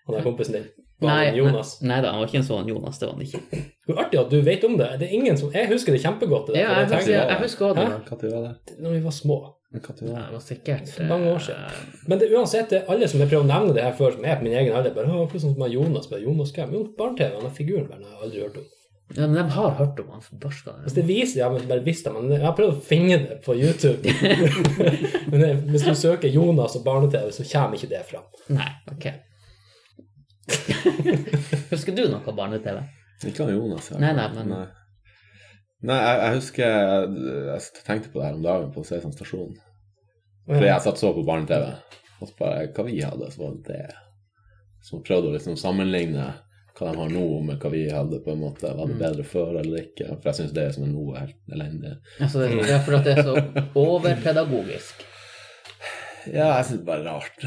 han der kompisen din. Var Nei, han Jonas. nei da, han var ikke en sånn Jonas. Det var han ikke. Hvor artig at du vet om det. Det er ingen som, Jeg husker det kjempegodt. Det Ja, jeg, jeg husker, tenkte jeg husker det? Når vi var små. Ja, det? Var sikkert mange år eh, siden. Men det, uansett, det er alle som jeg prøver å nevne det her før, som er på min egen alder, bare Å, sånn som Jonas? Bare, Jonas hvem? Jo, barne-TV. Han er figuren der, jeg har aldri hørt om. Ja, men de har hørt om han forbarska. Hvis det viser, ja, men bare visste det, men jeg har prøvd å finne det på YouTube. men det, hvis du søker Jonas og barne-TV, så kommer ikke det fram. Nei, ok. Husker du noe barne-TV? Ikke han Jonas. Jeg. Nei, nei, men- Nei, nei jeg, jeg husker jeg, jeg tenkte på det her om dagen på Sesam stasjon. For jeg satt så på barne-TV, og så bare hva vi hadde, så var det. Så prøvde å liksom sammenligne hva de har nå med hva vi hadde, på en måte. Var det bedre før eller ikke? For jeg syns det som er nå, er helt elendig. Altså, det, er for at det er så overpedagogisk. Ja, jeg syns det er bare rart.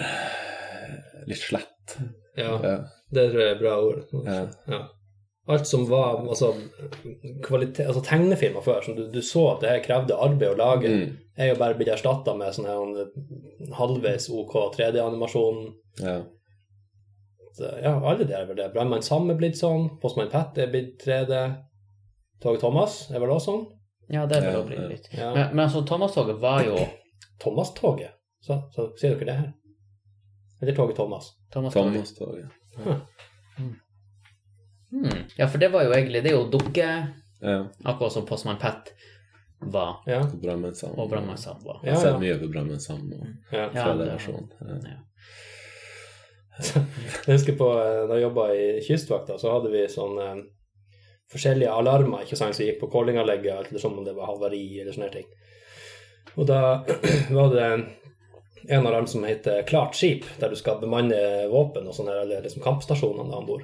Litt slett. Ja, Ja. det tror jeg er bra ord. Ja. Ja. Alt som var altså, kvalitet, altså tegnefilmer før, som du, du så at det her krevde arbeid å lage, Mm. er jo bare blitt erstatta med sånn her en halvveis OK 3D-animasjon. Ja. Ja, alle de er vel det. Brannmann Sam er blitt sånn, Postmann Pat er blitt 3D. Toget Thomas er vel også sånn? Ja, det er vel å bli ja. litt. Ja. Men, men altså, Thomas-toget var jo Thomas-toget. Så, så sier dere det her? Eller Toget Thomas. Thomas-toget. Thomas-toget. Hmm. Ja, for det var jo egentlig Det er jo dukke, Ja. akkurat som Postman Pat var, Ja. Og Sam. og Brannmann Sam var. Jeg har sett ja. mye på Brannmenn Sam og ja. Ja, fra det- er versjonen. Ja. Ja. Jeg husker på eh, da jeg jobba i Kystvakta, så hadde vi sånn eh, forskjellige alarmer ikke sant, som gikk på callinganlegget, eller sånn om det var havari eller sånne ting. Og da var det en alarm som heter Klart skip, der du skal bemanne våpen og sånne, eller liksom kampstasjonene om bord.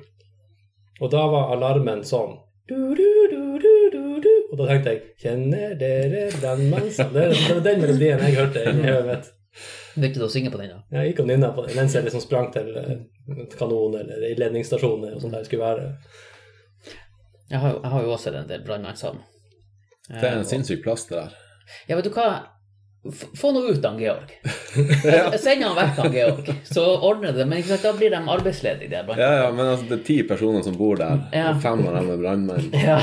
Og da var alarmen sånn du, du, du, du, du, du. Og da tenkte jeg Kjenner dere den mensen? Det det var den melodien jeg hørte inni hodet mitt. Begynte du å synge på den, da? Jeg gikk og nynna på den mens jeg liksom sprang til eh, kanon eller i eller og sånt der det skulle være. Jeg har, jo- jeg har jo også en del brannmannssam. Det er en sinnssyk plass, det der. Ja, vet du hva? Få nå ut han Georg. Send han vekk, han Georg, så ordner det. Men sant, da blir de arbeidsledige, der. Ja, ja, men altså, det er ti personer som bor der, Ja. fem av dem er brannmenn. Ja.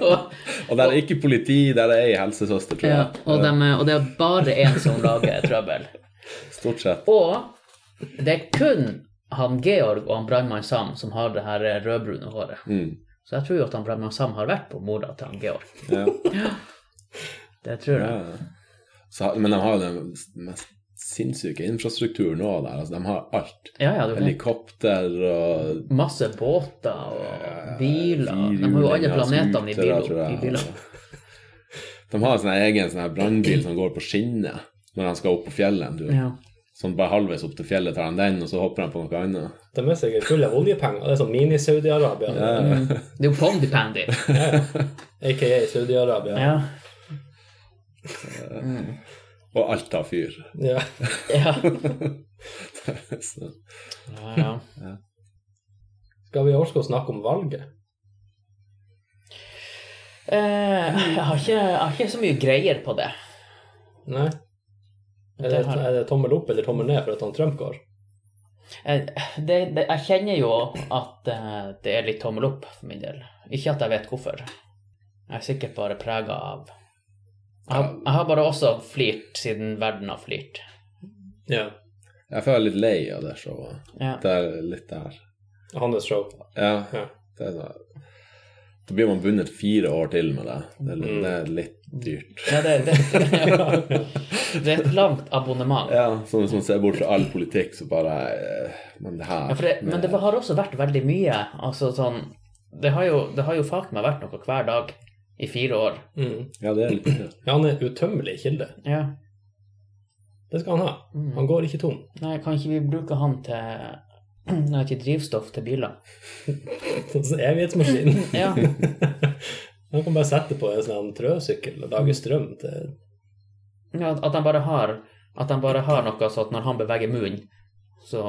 og, Og der er ikke politi, der er ei helsesøster, tror ja, og, de, og det er bare én som lager trøbbel. Stort sett. Og det er kun han Georg og han brannmann Sam som har det her rødbrune håret. Mm. Så jeg tror jo at han brannmann Sam har vært på mora til han Georg. Ja. Det tror jeg. Så, men de har jo den mest sinnssyke infrastrukturen òg der. Altså, de har alt. Ja, ja. Helikopter og Masse båter og biler. De har jo alle planetene i bilene. De har en sånn egen sånn brannbil som går på skinner når de skal opp på fjellet en tur. Ja. Sånn bare halvveis opp til fjellet tar de den, og så hopper de på noe annet. De er sikkert fulle av oljepenger. Det er sånn mini-Saudi-Arabia. Ja. Mm. Det er jo Pondy-Pandy. AKA Saudi-Arabia. Ja. Og alt tar fyr. Ja. Ja. Så, ja, ja. Skal vi orke å snakke om valget? Eh, jeg, har ikke, jeg har ikke så mye greier på det. Nei? Er det, Det er det tommel opp eller tommel ned for at han Trump går? Eh, det, det, jeg kjenner jo at eh, det er litt tommel opp for min del. Ikke at jeg vet hvorfor. Jeg er sikkert bare prega av jeg har, jeg har bare også flirt siden verden har flirt. Ja. jeg føler litt lei av det showet. Ja. Det er litt der. Hans show. Ja, Ja. det er sånn Da blir man bundet fire år til med det. Det er, Mm. det er litt dyrt. Ja, det, det, det er et langt abonnement. Ja, sånn hvis man ser bort fra all politikk, så bare eh, Men det her Ja, for det, men det har også vært veldig mye. Altså sånn Det har jo, det har jo faen meg vært noe hver dag i fire år. Mm. Ja, det er litt mye. Ja, han er utømmelig kilde. Ja. Det skal han ha. Mm. Han går ikke tom. Nei, kan ikke vi bruke han til Nei, ikke drivstoff til biler? Sånn evighetsmaskin. Ja. Han kan bare sette på en sånn trøsykkel og lage strøm til ja at han bare har At han bare har noe sånn at når han beveger munnen, så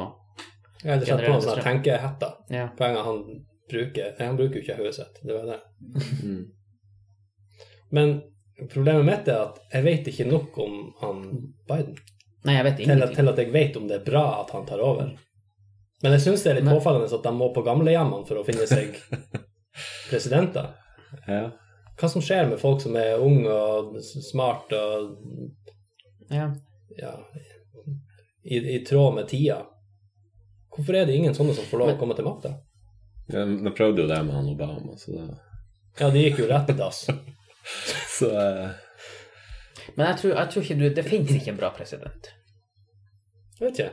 Ja, eller sette på en sånn tenkehette. Ja. Poenget han bruker han bruker jo ikke hodet sitt. Det var det. Mm. Men problemet mitt er at jeg vet ikke nok om han Biden Nei, jeg vet til at, til at jeg vet om det er bra at han tar over. Men jeg syns det er litt Men- påfallende at de må på gamlehjemmene for å finne seg presidenter. Ja. Hva som skjer med folk som er unge og smarte og Ja. ja, i, i tråd med tida? Hvorfor er det ingen sånne som får lov å komme til makta? Ja, De prøvde jo det med han Obama, så det Ja, de gikk jo rett i dass. Så eh, Men jeg tror, jeg tror ikke du Det fins ikke en bra president. Jeg vet ikke.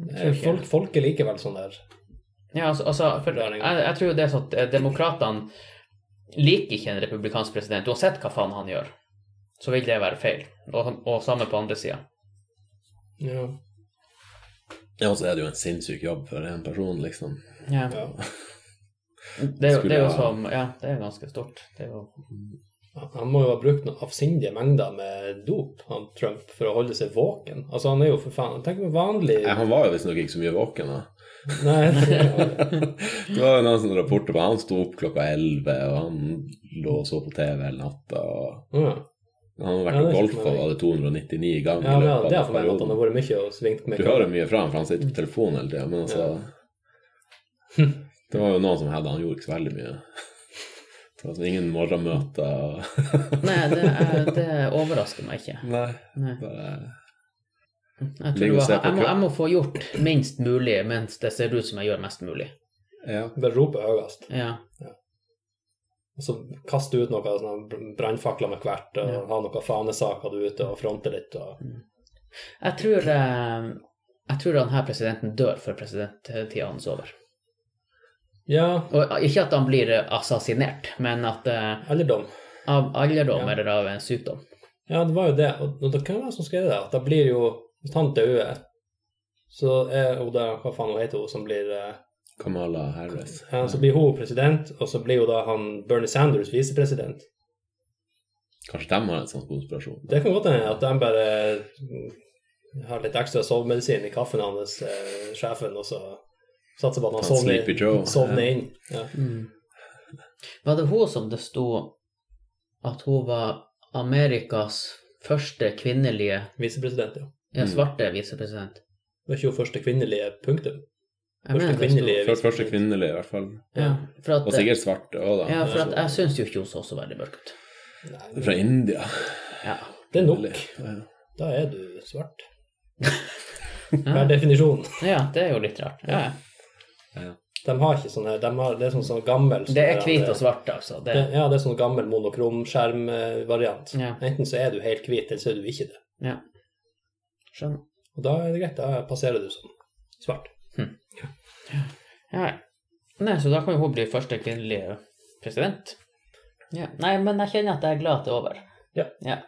Jeg tror ikke. Folk, folk er likevel sånn der Ja, altså, altså for jeg, jeg tror jo det er sånn at eh, demokratene liker ikke en republikansk president, uansett hva faen han gjør. Så vil det være feil. Og, og samme på andre sida. Ja. Ja, og så er det jo en sinnssyk jobb for en person, liksom. Ja. ja. Det, er det er jo som Ja, det er ganske stort. Det er jo Han må jo ha brukt noen avsindige mengder med dop, han Trump, for å holde seg våken. Altså, han er jo for faen Tenk på vanlig Nei, han var jo visstnok ikke så mye våken, da. Nei, Det var jo noen sånne rapporter på han sto opp klokka elleve, og han lå og så på TV hele natta. og ja. Han har vært Ja, og golfa, var det 299 ganger ja, løpet det er for meg at han har vært mye og svingt med Du hører mye fra ham, for han sitter på telefonen hele tida, men altså Det var jo noen som hadde han gjorde ikke så veldig mye. Var sånn ingen morgenmøter. Nei, det, er, det overrasker meg ikke. Nei. Nei. Bare Jeg, tror Ligge jeg, jeg, må, jeg må få gjort minst mulig mens det ser ut som jeg gjør mest mulig. Ja. Bare rope høyest. Ja. Og så kaste ut noe sånne brannfakler med hvert, og Ja. ha noen fanesaker du ute og fronte litt. Og... Jeg tror eh, Jeg tror denne presidenten dør før presidenttida hans er over. Ja, Og ikke at han blir assasinert, men at eh, alderdom. av alderdom Ja. eller av en sykdom. Ja, det var jo det. Og det kan være som skrev det, at da blir jo Hvis han dør, så er hun da Hva faen hun heter hun som blir eh, Kamala Harris. ja, Så blir hun president, og så blir jo da han Bernie Sanders visepresident. Kanskje de har en sånn konspirasjon? Det kan godt hende at de bare har litt ekstra sovemedisin i kaffen hans, eh, sjefen, og så satser på at han sovner, Ja. inn. Ja. Var det hun som det sto at hun var Amerikas første kvinnelige Visepresident, ja. ja, Mm. svarte visepresident? Det var ikke hun første kvinnelige punktum. Første det kvinnelige For første kvinnelige, i hvert fall. Ja, at, Og sikkert svarte òg, da. ja, for at jeg syns jo ikke hun så så veldig mørk ut. Nei, Fra India. Ja. det er nok. Ja. Da er du svart. Per definisjon. ja, det er jo litt rart. Ja. De har ikke sånn her, de har, det er sånn, sånn gammel sånn Det er hvit og svart, altså. Det, det- Ja, det er sånn gammel monokromskjermvariant. Ja. Enten så er du helt hvit, eller så er du ikke det. ja. Skjønner. Og da er det greit, da passerer du som svart. Ja. Nei, så da kan jo hun bli første kvinnelige president. Ja. Nei, men jeg kjenner at jeg er glad at det er over. Ja. ja.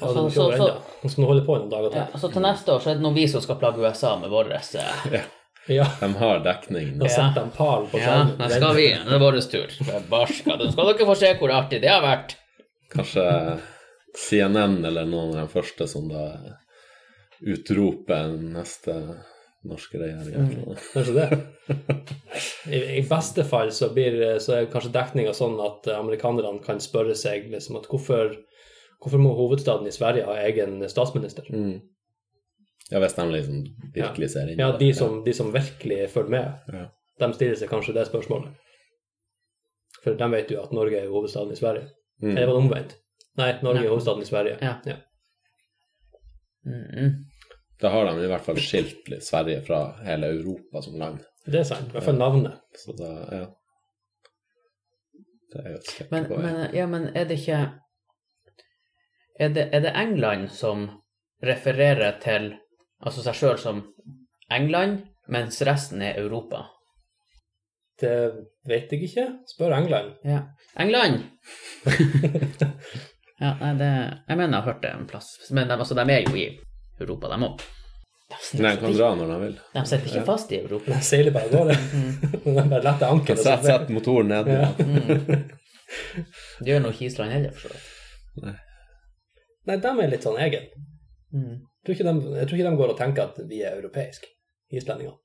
Ja, Altså, er så, så, skal vi holde på noen dager ja, til. altså til neste år så er det nå vi som skal plage USA med vår eh, Ja, De har dekning. Nå setter de pal på Ja, skjermen. da skal vi. Det er vår tur. Det Barska. Nå skal dere få se hvor artig det har vært. Kanskje CNN eller noen av de første som da utroper neste norske regjering. Mm. Kanskje det. I, I beste fall så, blir, så er kanskje dekninga sånn at amerikanerne kan spørre seg liksom at hvorfor, hvorfor må hovedstaden i Sverige ha egen statsminister? Mm. Ja, hvis de liksom virkelig ser inn i Ja, det. de som, de som virkelig følger med, Ja. de stiller seg kanskje det spørsmålet. For de vet jo at Norge er jo hovedstaden i Sverige. Mm. Eller var det omvendt? Nei, Norge Nei. er hovedstaden i Sverige. Ja. Mm. Da har de i hvert fall skilt litt Sverige fra hele Europa som land. Det er sant. I hvert fall navnet. Så da, ja. Det er jo et Men, på ja. men, ja, men er det ikke er det, er det England som refererer til altså seg sjøl som England, mens resten er Europa? Det vet jeg ikke. Spør England. Ja. England! ja, nei, det Jeg mener jeg har hørt det en plass. Men de, altså, de er jo i Europa, de òg. Nei, de kan dra når de vil. De sitter ikke fast i Europa. De seiler bare av gårde. De bare letter ankeret. Sett, sett motoren ned. Ja. Det gjør nå ikke Island heller, for så vidt. Nei, de er litt sånn egen. Mm. Tror, de, jeg tror ikke de går og tenker at vi er europeiske, islendingene.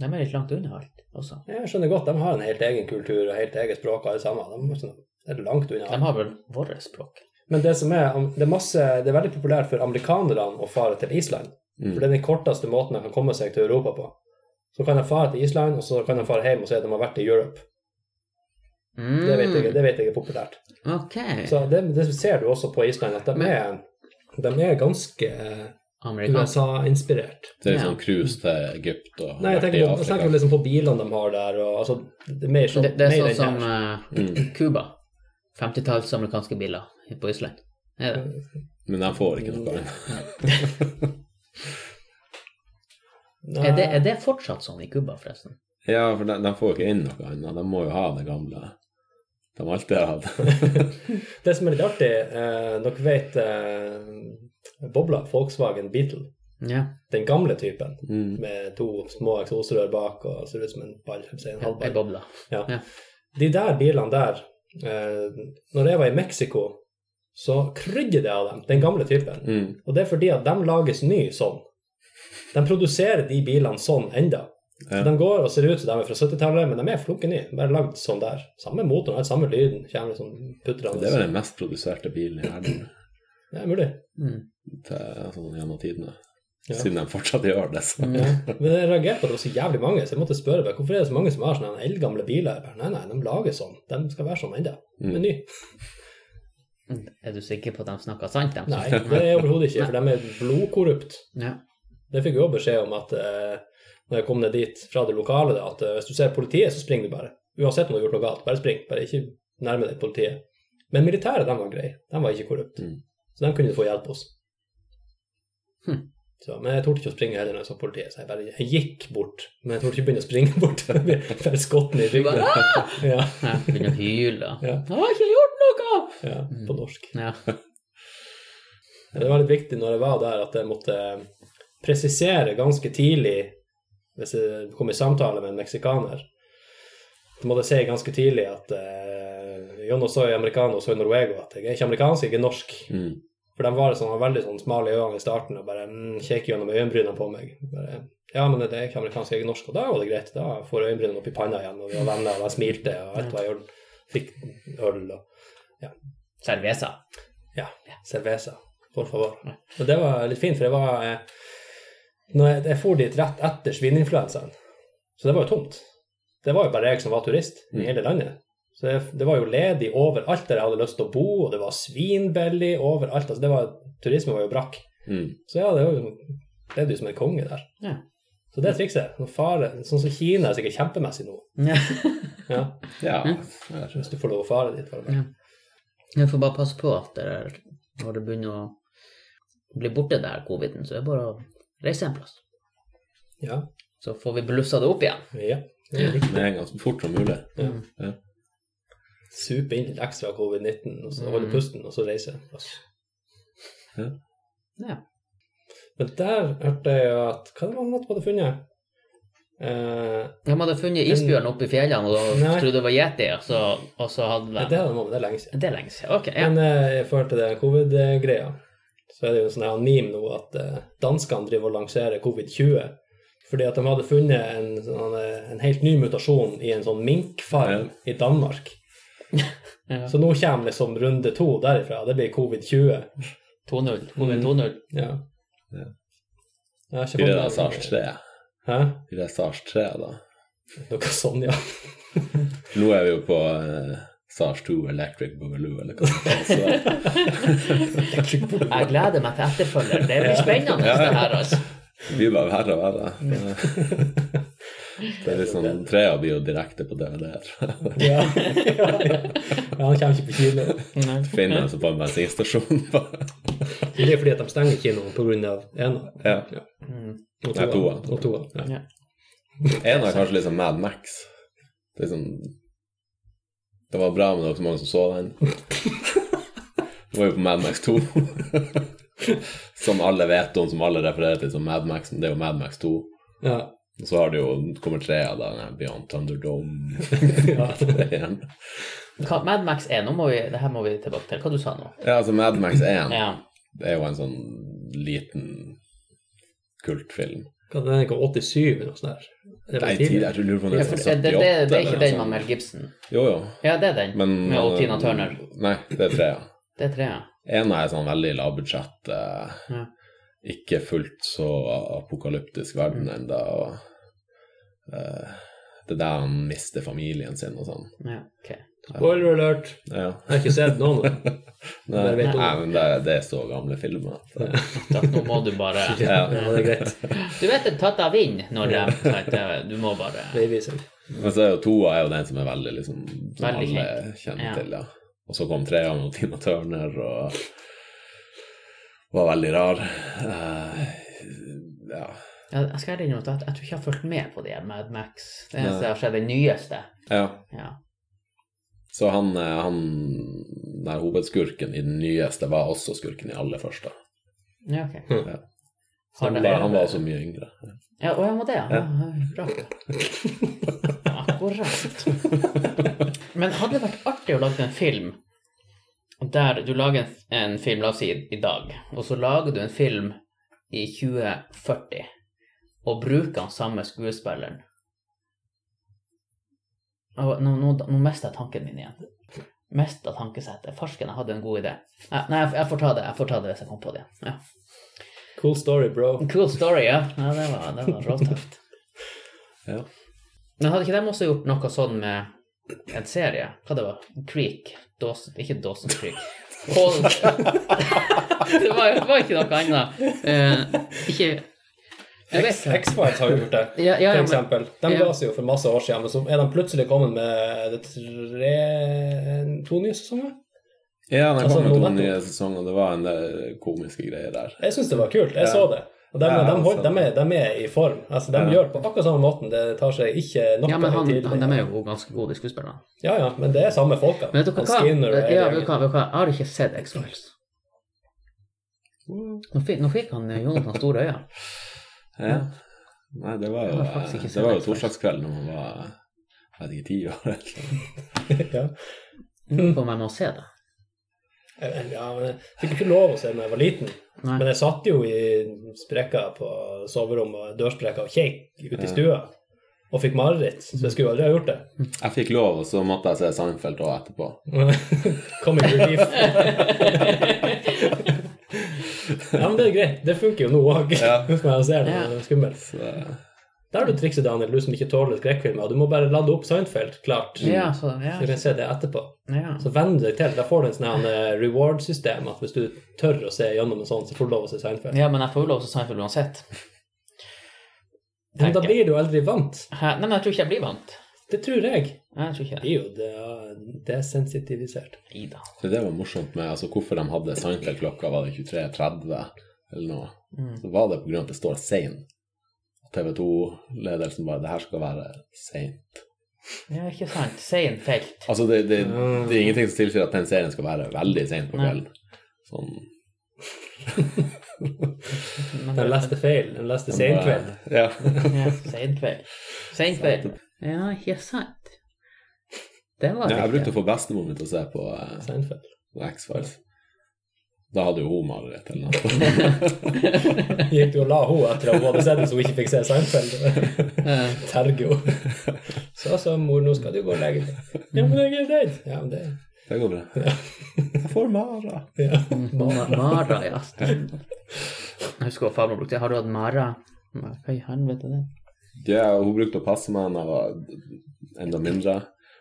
De er litt langt unna alt også. Jeg skjønner godt, de har en helt egen kultur og helt eget språk alle sammen. De er sånn- langt unna. De har vel vårt språk. Men det som er, det er masse, det er veldig populært for amerikanerne å fare til Island. Mm. For det er den korteste måten de kan komme seg til Europa på. Så kan de fare til Island, og så kan de fare hjem og si at de har vært i Europe. Mm. Det vet jeg, det vet jeg er populært. Ok. Så det, det ser du også på Island, at de er, de er ganske USA-inspirert. Det er liksom cruise til Egypt og Nei, jeg tenker, på, jeg tenker liksom på bilene de har der, og altså, det er mer sånn, Det, det er mer sånn som Cuba. uh, 50-talls amerikanske biler på Island. Er det? Men de får ikke noe. Nei, Er, det, er det fortsatt sånn i Cuba, forresten? Ja, for de, de får ikke inn noe annet. De må jo ha det gamle. De har alltid hatt. Det som er litt artig, eh, dere vet eh, Bobla, Volkswagen Beetle, Ja. den gamle typen, Mm. med to små eksosrør bak og ser ut som en ball, si, en halvball. Ja. Ja. De der bilene der, eh, når jeg var i Mexico, så krydder det av dem, den gamle typen. Mm. Og det er fordi at de lages ny sånn. De produserer de bilene sånn enda. Ja. De går og ser ut som de er fra 70-tallet, men de er flukken nye. Bare lagd sånn der. Samme motoren, helt samme lyden. Kommer liksom putrende. Det er vel den mest produserte bilen i verden Det er mulig. Mm. til altså, gjennom tidene. Ja. Siden de fortsatt gjør det. Så. Mm. Ja. Men jeg reagerte på at det var så jævlig mange, så jeg måtte spørre meg, hvorfor er det så mange som har sånne eldgamle biler. Bare, nei, nei, de lager sånn. De skal være sånn enda. Mm. Men ny. Er du sikker på at de snakker sant? De? Nei, det er jeg overhodet ikke, for de er blodkorrupt. Ja. Det fikk jo beskjed om at eh, når jeg kom ned dit fra det lokale, da, at eh, hvis du ser politiet, så springer du bare. Uansett om du har gjort noe galt, bare spring. Bare ikke nærme deg politiet. Men militæret, de var greie. De var ikke korrupte. Mm. Så de kunne få hjelp hos. Hm. Så, men jeg torde ikke å springe heller når jeg så politiet, så jeg bare jeg gikk bort. Men jeg torde ikke begynne å springe bort. Bare skotten i ryggen. Ja, Ja, Begynner å hyle. Ja. Jeg har ikke gjort noe! ja, på norsk. Ja. Det var litt viktig når jeg var der, at jeg måtte presisere ganske tidlig, hvis jeg kom i samtale med en meksikaner, så måtte jeg si ganske tidlig at eh, yo no soy americano, soy noruego, at jeg er ikke amerikansk, jeg er norsk. Mm. For de var sånn, veldig sånn smale i øynene i starten og bare mm, kikker gjennom øyenbrynene på meg. Bare, ja, men det er ikke amerikansk, jeg er norsk, og da var det greit. Da får øyenbrynene opp i panna igjen, og vi var venner, og jeg smilte, og alt var i orden. Fikk øl og ja. Cerveza. ja, cerveza. For favor. Og det var litt fint, for det var eh, når jeg, jeg for dit rett etter svineinfluensaen, så det var jo tomt. Det var jo bare jeg som var turist i Mm. hele landet. Så det, det var jo ledig overalt der jeg hadde lyst til å bo, og det var svinbillig overalt. Altså det var, turisme var jo brakk. Mm. Så ja, det var jo levde jo som en konge der. Ja. Så det er trikset. Fare, sånn som Kina er sikkert kjempemessig nå. Ja. Ja, Ja. Jeg hvis du får lov å fare dit. For det. Jeg får bare passe på at det er, når det begynner å bli borte der, coviden, så er det bare å reise en plass. Ja. Så får vi blussa det opp igjen. ja. Det er riktig. Med en gang så fort som mulig. Ja. Supe inn litt ekstra covid-19, og så Mm. holde pusten, og så reise. Altså. Ja. Men der hørte jeg at Hva var det man hadde funnet? Eh, De hadde funnet isbjørn oppe i fjellene og Nei. trodde det var yeti, og så, og så hadde det, de hadde man, det er lenge siden. Det er lenge siden. Ok, ja. Men eh, i forhold til det covid-greia, så er det jo en sånn meme nå at eh, danskene driver og lanserer covid-20. Fordi at de hadde funnet en, sånn, eh, en helt ny mutasjon i en sånn minkfarm i Danmark. Ja. Så nå kommer liksom runde to derifra. Det blir covid-20. 2-0. Covid 2-0. Ja. Ja. Blir det da SARS 3? Hæ? Blir det SARS 3 da? Noe sånn, ja. Nå er vi jo på eh, SARS 2 Electric Boogaloo, eller hva det heter. Jeg gleder meg til etterfølger. Det blir spennende, Ja, ja. det her, altså. Det blir bare verre og verre. Det er liksom tre Trea blir jo direkte på DVD-er. ja. ja, ja. han kommer ikke på kino. Finner altså på en bensinstasjon. Det er fordi at de stenger kinoen pga. ena. ja. ja. Og Nei, toa. Og toa. Ja. Ja. En er kanskje sånn Mad Max. Det er sånn Det var bra, men det var ikke så mange som så den. Det var jo på Mad Max 2. Som alle vet om, som alle refererer til som Mad Max, det er jo Mad Max 2. Ja. Og så har det jo kommer tre av den Beyond Thunderdome. Ja. igjen. Hva, Mad Max 1, nå må vi, det her må vi tilbake til. Hva du sa nå? Ja, altså Mad Max 1 Ja. det er jo en sånn liten kultfilm. Hva er det, kom 87 eller noe sånt der? Det er Nei, tid, tidlig. jeg tror lurer på om det er sånn 78 det, det, det er ikke den med. Mel Gibson. Jo, jo. Ja, det er den. Men, med eh, Tina Turner. Nei, det er tre. ja. Det er trea. En er sånn veldig lavbudsjett, eh, Ja. ikke fullt så apokalyptisk verden Mm. enda. Eh, det er der han mister familien sin og sånn. Ja, ok. Spoiler alert! Ja. Jeg har ikke sett noen av dem. Nei, nei, men det, det er så gamle filmer. Så. nå må du bare Ja, det er greit. Du vet er tatt av vind når de Du må bare Men så er jo toa er jo den som er veldig liksom Som Veldig alle kjenner Ja. til, ja. Og så kom trea med Tina Turner og var veldig rar. Uh, ja. Jeg jeg skal innrømme at jeg, jeg tror ikke jeg har fulgt med på de Mad Max. Det eneste jeg har sett, den nyeste. ja. Ja. Så han, eh, han der hovedskurken i den nyeste var også skurken i aller første. ja, ok. Ja. Har Han, var, han var også mye yngre. Ja, å, ja, må det, ja. ja. Bra. Akkurat. Men hadde det vært artig å lage en film der du lager en, film, la oss si i dag, og så lager du en film i 2040 og bruker den samme skuespilleren Nå, nå, nå mister jeg tanken min igjen. Mista tankesettet. Farsken, jeg hadde en god idé. Nei, jeg, jeg får ta det jeg får ta det hvis jeg kommer på det. Ja. Cool story, bro. Cool story, ja. ja det var, det var råtøft. Ja. Men hadde ikke de også gjort noe sånn med en serie? Hva det var? Creek? Dawson, ikke Dawson Creek. hold Det var, var ikke noe annet. Uh, ikke X-Files har jo gjort det, Ja, ja, for eksempel. De ja. ga seg jo for masse år siden, men så er de plutselig kommet med det tre, to nye sesonger. Ja, den Altså, kom med to nye sesonger, det var en del komiske greier der. Jeg syns det var kult. Jeg Ja. så det. Og de, Ja, de, hold, altså. de, er, de er i form. Altså, de Ja. gjør på akkurat samme måten. Det tar seg ikke noe ja, men han, han, de er jo ganske gode skuespillere. Ja, ja, men det er samme folka. Men vet dere hva? Skinner og Ja, vet dere hva? Vet hva? Jeg har ikke sett X-Files. Nå nå fikk han eh, Jonathan store øyne. Ja. Nei, det var jo, det var jo torsdagskveld når man var jeg vet ikke, ti år. eller noe. ja. Jeg lurer på om jeg må se det. Ja, men jeg fikk ikke lov å se da jeg var liten. Nei. Men jeg satt jo i sprekka på soverommet, dørsprekka, og kjekk ute i stua. Og fikk mareritt, så jeg skulle aldri ha gjort det. Jeg fikk lov, og så måtte jeg se Sandfeld òg etterpå. Comic relief. ja, men det er greit. Det funker jo nå òg, Ja. man ser det. Det er skummelt. Så, Der har du trikset, Daniel, du som ikke tåler skrekkfilmer. Du må bare lade opp Seinfeld, klart. Ja, så, ja, Så du kan se det etterpå. ja. Så venn deg til. Da får du en sånn eh, reward-system. At hvis du tør å se gjennom en sånn, så får du lov å se Seinfeld. ja, men jeg får jo lov til Seinfeld uansett. Men da blir du aldri vant. Hæ? Nei, men jeg tror ikke jeg blir vant. Det tror jeg. Jeg tror ikke Det det. er jo det, desensitivisert. Ida. så det var morsomt med altså, hvorfor de hadde Seinfeld-klokka, var det 23.30 eller noe? Mm. Så var det av at det står sein. TV 2-ledelsen bare Det her skal være seint. Ja, ikke sant. Seinfeld. Altså, det, det, det er ingenting som tilsier at den serien skal være veldig seint på Nei. kvelden. Sånn Den leste feil. Den leste senkveld. Ja. Ja, Seinkveld. Seinkveld. Ja, ikke sant. Det var ja. Jeg brukte å få bestemor min til å se på uh, Seinfeld. X-Files. Da hadde jo hun mareritt eller noe. Gikk du og la henne etter at hun hadde sett det, så hun ikke fikk se Seinfeld? Terge Tergo. Så så, mor, nå skal du gå og legge deg. Ja, men jeg er redd. Ja, men det Det går bra. Jeg får mara. ja. Ma- Mara, ja. Jeg husker hva farmor brukte. Har du hatt Mara? Hva i helvete er det? Ja, hun brukte å passe meg da jeg var enda mindre.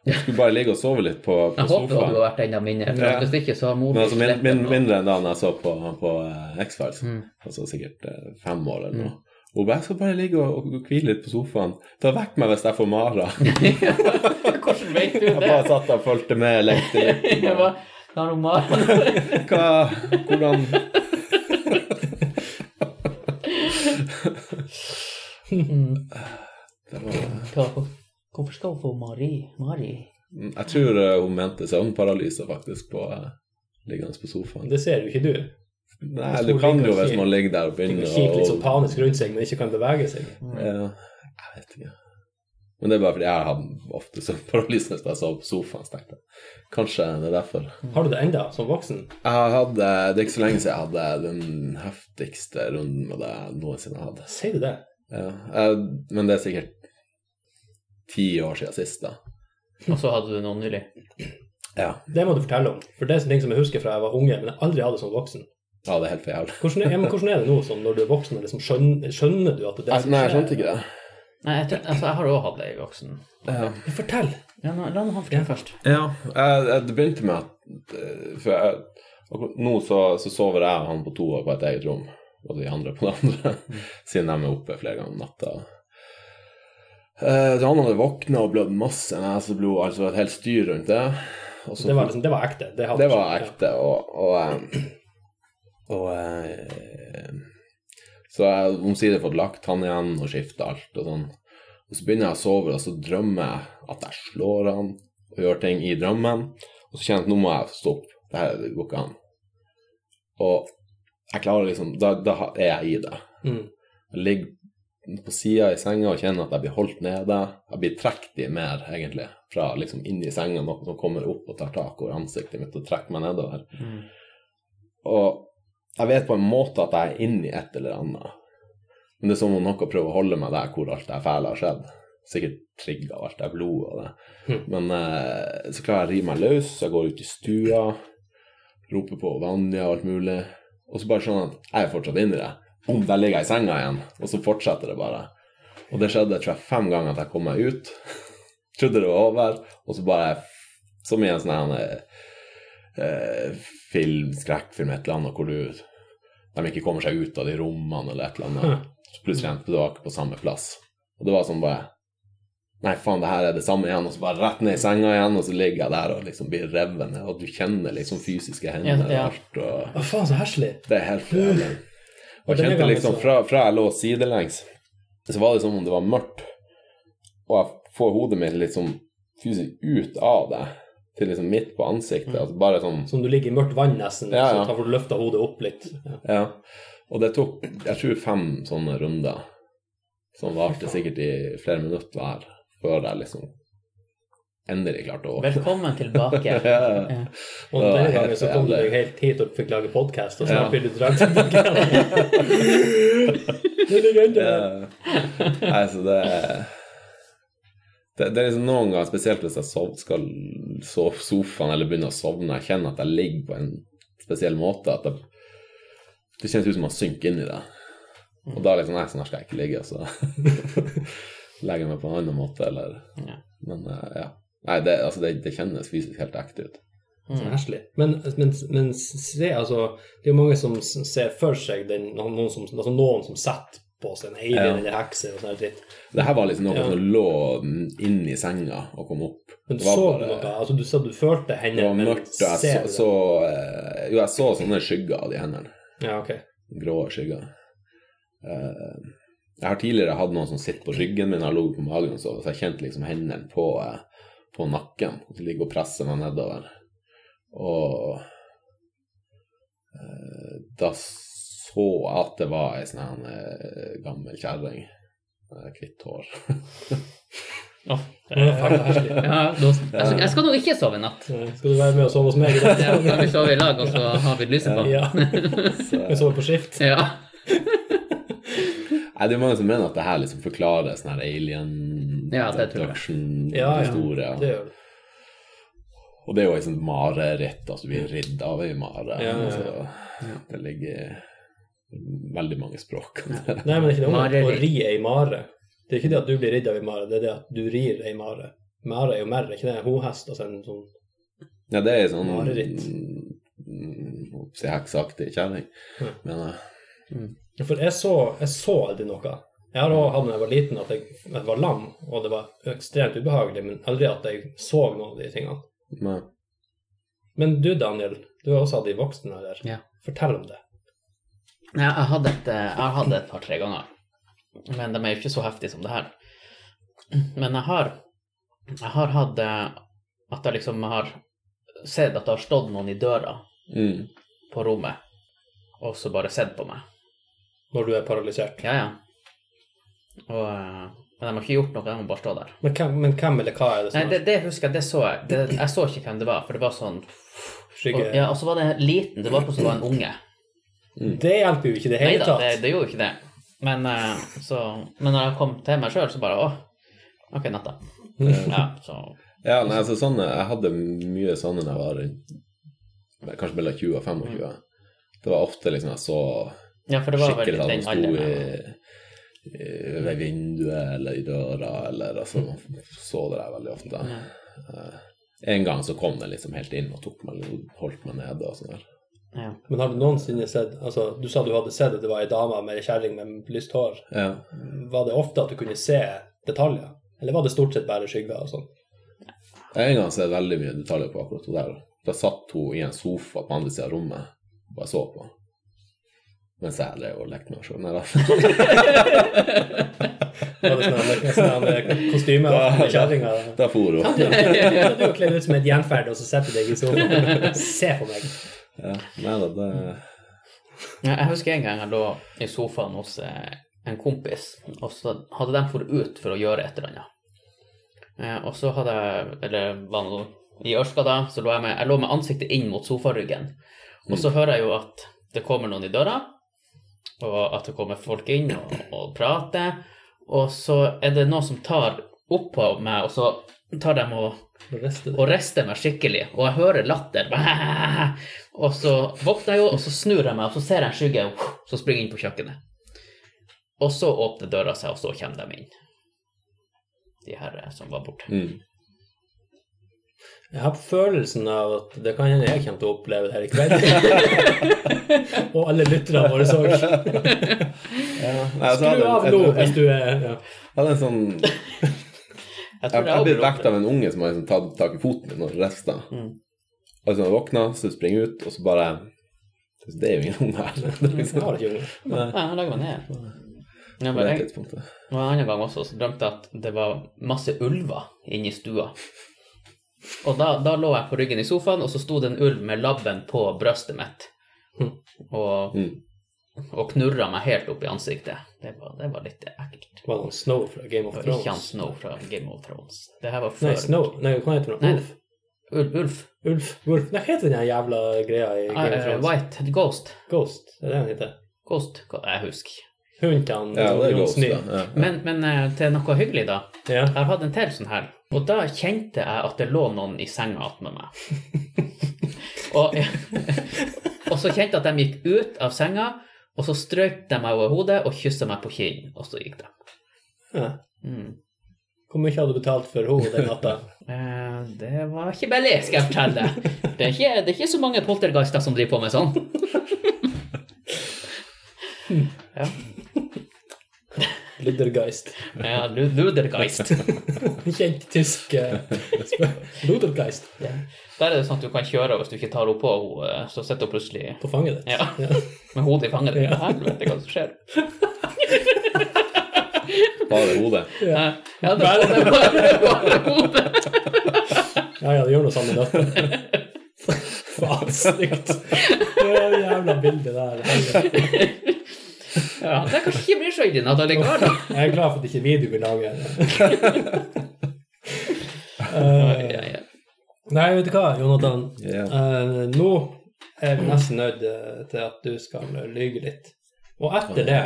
Hun skulle bare ligge og sove litt på, på Jeg håper du sofaen. har vært enda mindre, for Ja. hvis ikke så har mor Men altså min, min, mindre enn da jeg så på, på eh, X-Files. Mm. Altså sikkert eh, fem år eller noe. Hun bare 'Jeg skal bare ligge og, og hvile litt på sofaen'. Ta vekk meg hvis jeg får mara. Hvordan vet du det? Jeg bare satt der og fulgte med, lekte litt. Jeg? Hva Hvordan Hva- Hvorfor skal hun få Mari? Mari? Jeg tror eh, hun mente søvnparalyse, faktisk, på uh, liggende på sofaen. Det ser jo ikke du. Nei, du kan jo hvis man ligger der og begynner å Kikke litt sånn panisk rundt seg, men ikke kan bevege seg. Ja, jeg vet ikke. Men det er bare fordi jeg har ofte søvnparalyse hvis jeg sover på sofaen. så tenkte jeg. Kanskje det er derfor. Har du det enda som voksen? Jeg hadde, Det er ikke så lenge siden jeg hadde den heftigste runden med det jeg noensinne hadde. Sier du det? Ja, men det er sikkert ti år siden sist, da. Og så hadde du noe nylig. Ja, Det må du fortelle om. For det er ting som jeg husker fra jeg var unge, men jeg aldri hadde som voksen. ja det er helt for jævlig. Hvordan er, ja, men hvordan er det nå sånn når du er voksen? Liksom skjønner, skjønner du at det er det som skjer? nei, jeg skjønte ikke det. Nei, jeg, tror, altså, jeg har også hatt det i voksen. Ja, Ja, Fortell! Ja, nå, la han fortelle først. ja jeg, jeg, det begynte med at eh, For jeg, nå så, så sover jeg og han på to på et eget rom, og de andre på det andre, siden de er oppe flere ganger om natta. Eh, så han hadde våkna og blødd masse neseblod, altså et helt styr rundt det. Og så Det var, liksom, det var ekte. Det, Det var ekte, og, og, eh, og eh, Så jeg omsider fått lagt han igjen og skifta alt og sånn. Og så begynner jeg å sove, og så drømmer jeg at jeg slår han og gjør ting i drømmen. Og så kjenner jeg at nå må jeg stoppe. Det her går ikke an. Og jeg klarer liksom Da, da er jeg i det. Mm. Jeg ligger på sida i senga og kjenner at jeg blir holdt nede. Jeg blir trukket i mer, egentlig, fra liksom inni senga, noe som kommer opp og tar tak over ansiktet mitt og trekker meg nedover. Mm. Og jeg vet på en måte at jeg er inni et eller annet. Men det er som om noe prøver å holde meg der hvor alt det fæle har skjedd. Sikkert trigga alt det blodet og det. Mm. Men eh, så klarer jeg å rive meg løs, jeg går ut i stua, roper på Vanja og alt mulig. Og så bare sånn at jeg er fortsatt inni det. Om der ligger jeg i senga igjen, og så fortsetter det bare. Og det skjedde tror jeg fem ganger at jeg kom meg ut. Trodde det var over, og så bare Som i en sånn eh, film, skrekkfilm, et eller annet hvor du de ikke kommer seg ut av de rommene eller et eller annet. Så plutselig endte du ikke på samme plass. Og det var sånn bare Nei, faen, det her er det samme igjen. Og så bare rett ned i senga igjen, og så ligger jeg der og liksom blir revet ned, og du kjenner liksom fysiske hender Ja, ja. og alt. Å, faen, så heslig! Det er helt jævlig. Og jeg kjente liksom fra, fra jeg lå sidelengs, så var det som om det var mørkt, og jeg får hodet mitt liksom fysisk ut av det, til liksom midt på ansiktet. Altså bare sånn Som du ligger i mørkt vann nesten, Ja, ja. så får du løfta hodet opp litt. Ja. Ja. Og det tok, jeg tror, fem sånne runder, som varte sikkert i flere minutter hver, før jeg liksom endelig klarte å. Velkommen tilbake. Ja. Ja. Og den gangen så kom du deg helt hit og fikk lage podkast, og snart vil du dra tilbake. Det er. Ja. Nei, så det det, det er liksom noen ganger, spesielt hvis jeg sov, skal sove sofaen eller begynne å sovne, jeg kjenner at jeg ligger på en spesiell måte, at det, det kjennes ut som man synker inn i det. Og da det liksom, nei, sånn her skal jeg ikke ligge, så legger meg på en annen måte, eller Ja. Men eh, ja. Nei, det, altså, det, det kjennes fysisk helt ekte ut. Mm. Men, men, men se, altså, det er jo mange som ser for seg den, noen, som, altså noen som setter på seg en alien Ja. eller hekse og sånn dritt. Det her var liksom noe Ja. som lå inni senga og kom opp. Men du så bare- noe? Altså, du sa du følte Det var mørkt, og jeg så, så eh, Jo, jeg så sånne skygger av de hendene. Ja, ok. Grå skygger. Eh, jeg har tidligere hatt noen som sitter på ryggen min, har ligget på magen og sovet, så jeg kjente liksom hendene på, eh, på nakken. Og så ligger og presser meg nedover. Og eh, da så jeg at det var ei sånn her, eh, gammel kjerring. med Hvitt hår. oh, Det var fælt ja, da, jeg, skal, jeg skal nå ikke sove i natt. Skal du være med og sove hos meg i dag? Ja, kan vi sove i lag, og så har vi lyset på? Ja. Vi sover på skift. Ja. Nei, det er mange som mener at det her liksom forklarer sånn her alien Ja, det tror jeg. Ja, ja. Det gjør det. Og det er jo ei sånn mareritt, altså vi er ridd av ei mare. Ja, ja, ja. Altså, det ligger veldig mange språk. Nei, men det er ikke noe med å ri ei mare. Det er ikke det at du blir ridd av ei mare, det er det at du rir ei mare. Mare er jo merre, ikke det? En hohest, altså en sånn Ja, det er ei sånn Mareritt. mm, Si hekseaktig kjerring. Ja. mener jeg. Ja, For jeg så, jeg så aldri noe. Jeg har også hatt da jeg var liten at jeg, jeg var lam, og det var ekstremt ubehagelig, men aldri at jeg så noen av de tingene. men, Men du, Daniel, du har også hatt de voksne her. Ja. Fortell om det. Jeg, eh, jeg har hatt det et par-tre ganger, men de er jo ikke så heftige som det her. Men jeg har, jeg har hatt eh, at jeg liksom har sett at det har stått noen i døra mm, på rommet, og så bare sett på meg. Når du er paralysert. Ja, ja. Og, eh, men de har ikke gjort noe, de må bare stå der. Men hvem, men hvem eller hva er det Nei, som det, det husker jeg, det så jeg. Det, jeg så ikke hvem det var, for det var sånn skygge? og, Ja, og så var det liten, det var akkurat som det var en unge. Det hjelper jo ikke i det Nei hele da, tatt. det, det gjorde ikke det. Men, eh, så, men når jeg kom til meg sjøl, så bare Å, ok, natta. Ja, så ja, nei, altså sånne Jeg hadde mye sånne da jeg var kanskje mellom 20 og 25. Det var ofte liksom jeg så Ja, for det var vel den han sto i, i, ved vinduet eller i døra, eller altså så det der veldig ofte. Ja. en gang så kom det liksom helt inn og tok meg, holdt meg nede og sånn der. Ja. Men har du noensinne sett altså, Du sa du hadde sett at det var ei dame med ei kjerring med lyst hår. Ja. Var det ofte at du kunne se detaljer? Eller var det stort sett bare skygger og sånn? En gang så er det veldig mye detaljer på akkurat hun der. Da satt hun i en sofa på andre siden av rommet, og jeg så på. Mens jeg drev og lekte med sjøl. Det sånn sånn kostyme av kjerringa? Da for hun. Du er kledd ut som et gjenferd, og så setter du deg i sofaen. Se på meg. Ja, nei da, det Ja, Jeg husker en gang jeg lå i sofaen hos eh, en kompis, og så hadde de for ut for å gjøre et eller annet. Eh, Og så hadde jeg, eller var noe i Ørska da, så lå jeg med, jeg lå med ansiktet inn mot sofaryggen. Og så hører jeg jo at det kommer noen i døra, og at det kommer folk inn og, og prater. Og så er det noen som tar oppå meg, og så tar de og rester og rister meg skikkelig, og jeg hører latter. Og så våkner jeg jo, og så snur jeg meg, og så ser jeg en skygge som springer inn på kjøkkenet. Og så åpner døra seg, og så kommer de inn. De her eh, som var borte. mm. Jeg har følelsen av at det kan hende jeg kommer til å oppleve det her i kveld. og alle lytterne våre òg. ja, Skru av nå hvis du er ja. Jeg hadde en sånn Jeg Jeg jeg jeg har vekt av en unge som har liksom tatt tak i foten min og rista. Mm. Altså, han våkna, så springer ut, og så bare Det er jo ingen unge her. Det er liksom, nei, jeg lager meg ned. Ja, men jeg, en annen gang også, så drømte jeg at det var masse ulver inne i stua. Og da, da lå jeg på ryggen i sofaen, og så sto det en ulv med labben på brøstet mitt. Og, Mm. og knurra meg helt opp i ansiktet. Det var, det var litt ekkelt. Var det han Snow fra Game of Thrones? ikke han Snow fra Game of Thrones. Det her var Nei. Snow. Nei, hva heter han? Ulf. Ulf? Ulf. Ulf. Ulf? Nei, hva heter den jævla greia i Game of Eh, Thrones? White. Ghost. Ghost, det er det han heter? Ghost. Jeg husker ikke. Hunden til Ja, og Jon Ghost, Ja. Men, men eh, til noe hyggelig, da. Ja. Jeg har hatt en til sånn her, og da kjente jeg at det lå noen i senga attmed meg. og, og så kjente jeg at de gikk ut av senga, og så strøk de meg over hodet og kyssa meg på kinnen, og så gikk de. Ja. Mm. Hvor mye hadde du betalt for henne den natta? Eh, det var ikke billig, skal jeg fortelle deg. Det er ikke, det er ikke så mange poltergeister som driver på med sånn. ja, Ludergeist. ja ludergeist. Kjent tysk Ludergeist. sp- Ludergeist Der er det sånn at du kan kjøre hvis du ikke tar henne på, så sitter hun plutselig på fanget ditt. Ja. med hodet i fanget ditt. Ja. Helvete, hva som skjer? Bare hodet. Ja, ja det er bare, bare, det hodet. Ja, ja, det gjør noe sammen, med det Faen, stygt. Det jævla bildet der. helvete. Ja, det er kanskje ikke bryr at det ligger her, da. Jeg er glad for at ikke video vil lage uh, ja, ja. Nei, vet du hva, Jonathan. Eh, nå er vi nesten nødt eh, til at du skal lyge litt. Og etter det,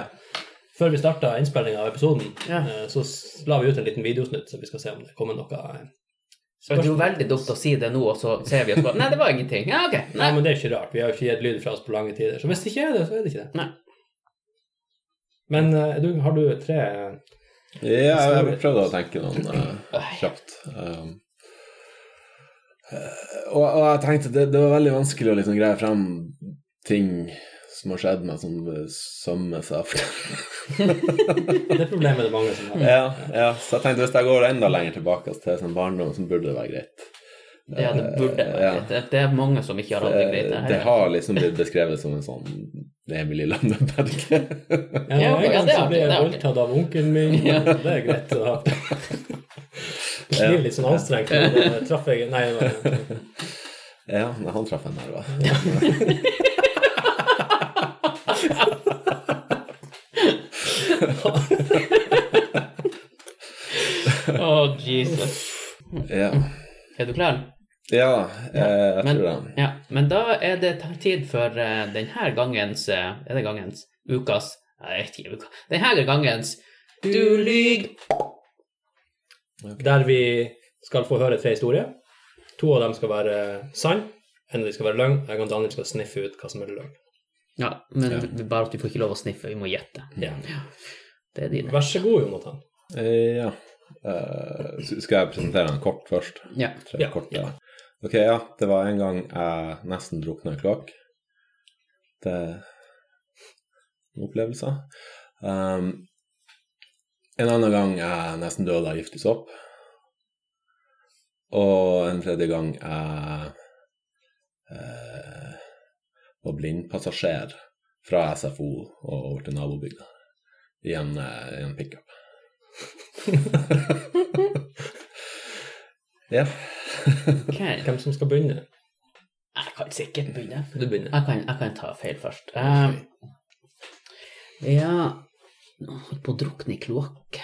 før vi starta innspillinga av episoden, eh, så la vi ut en liten videosnutt, så vi skal se om det kommer noe Det er jo veldig dumt å si det nå, og så ser vi oss bare Nei, det var ingenting. Ja, ok. Nei, Nei. men det er ikke rart. Vi har jo ikke gitt lyd fra oss på lange tider. Så hvis det ikke er det, så er det ikke det. Nei. Men eh, du, har du tre Ja, jeg prøvde å tenke noen uh, kjapt. Um, eh, og, og jeg tenkte det, det var veldig vanskelig å liksom greie frem ting som har skjedd meg, som eh, sømmer seg. Det problemet er det mange som har. ja, ja, så jeg tenkte hvis jeg går enda lenger tilbake altså, til sånn barndom, så burde det være greit. Ja, det burde være Ja. greit. Det, det er mange som ikke har hatt det greit. Det, det det har liksom blitt beskrevet som en sånn Emil i Lønneberget. Ja, Ja, en ja, det er artig, ble jeg voldtatt av onkelen min. Ja. Det er greit å ha. Det blir litt sånn anstrengt. men det Traff jeg Nei, det var- ja, nei, han traff en nerve. oh, Jesus. Ja, Er du klar? ja jeg, jeg Men, tror det. ja, men da er det tid for uh, denne gangens eh, Er det gangens? Ukas? Nei, Jeg vet ikke. Uka. Denne gangens Du lyg! Der vi skal få høre tre historier. To av dem skal være sann, en av dem skal være løgn. Jeg og Daniel skal sniffe ut hva som er løgn. Ja, men Ja. vi- bare at vi får ikke lov å sniffe. Vi må gjette. Ja. Det er dine. Vær så god, Jonathan. Eh, ja. Uh, skal jeg presentere den kort først? Ja. Tre Ja, kort, ja. Ok, ja. Det var en gang jeg nesten drukna i kloakk. Det er en. Um, en annen gang jeg nesten døde av giftig sopp. Og en tredje gang jeg eh, var blindpassasjer fra SFO og over til nabobygda i en, eh, en pickup. ja. Ok. Hvem som skal begynne? Jeg kan sikkert begynne. Du begynner. Jeg kan, jeg kan ta feil først. Um, ja Holdt på å drukne i kloakk.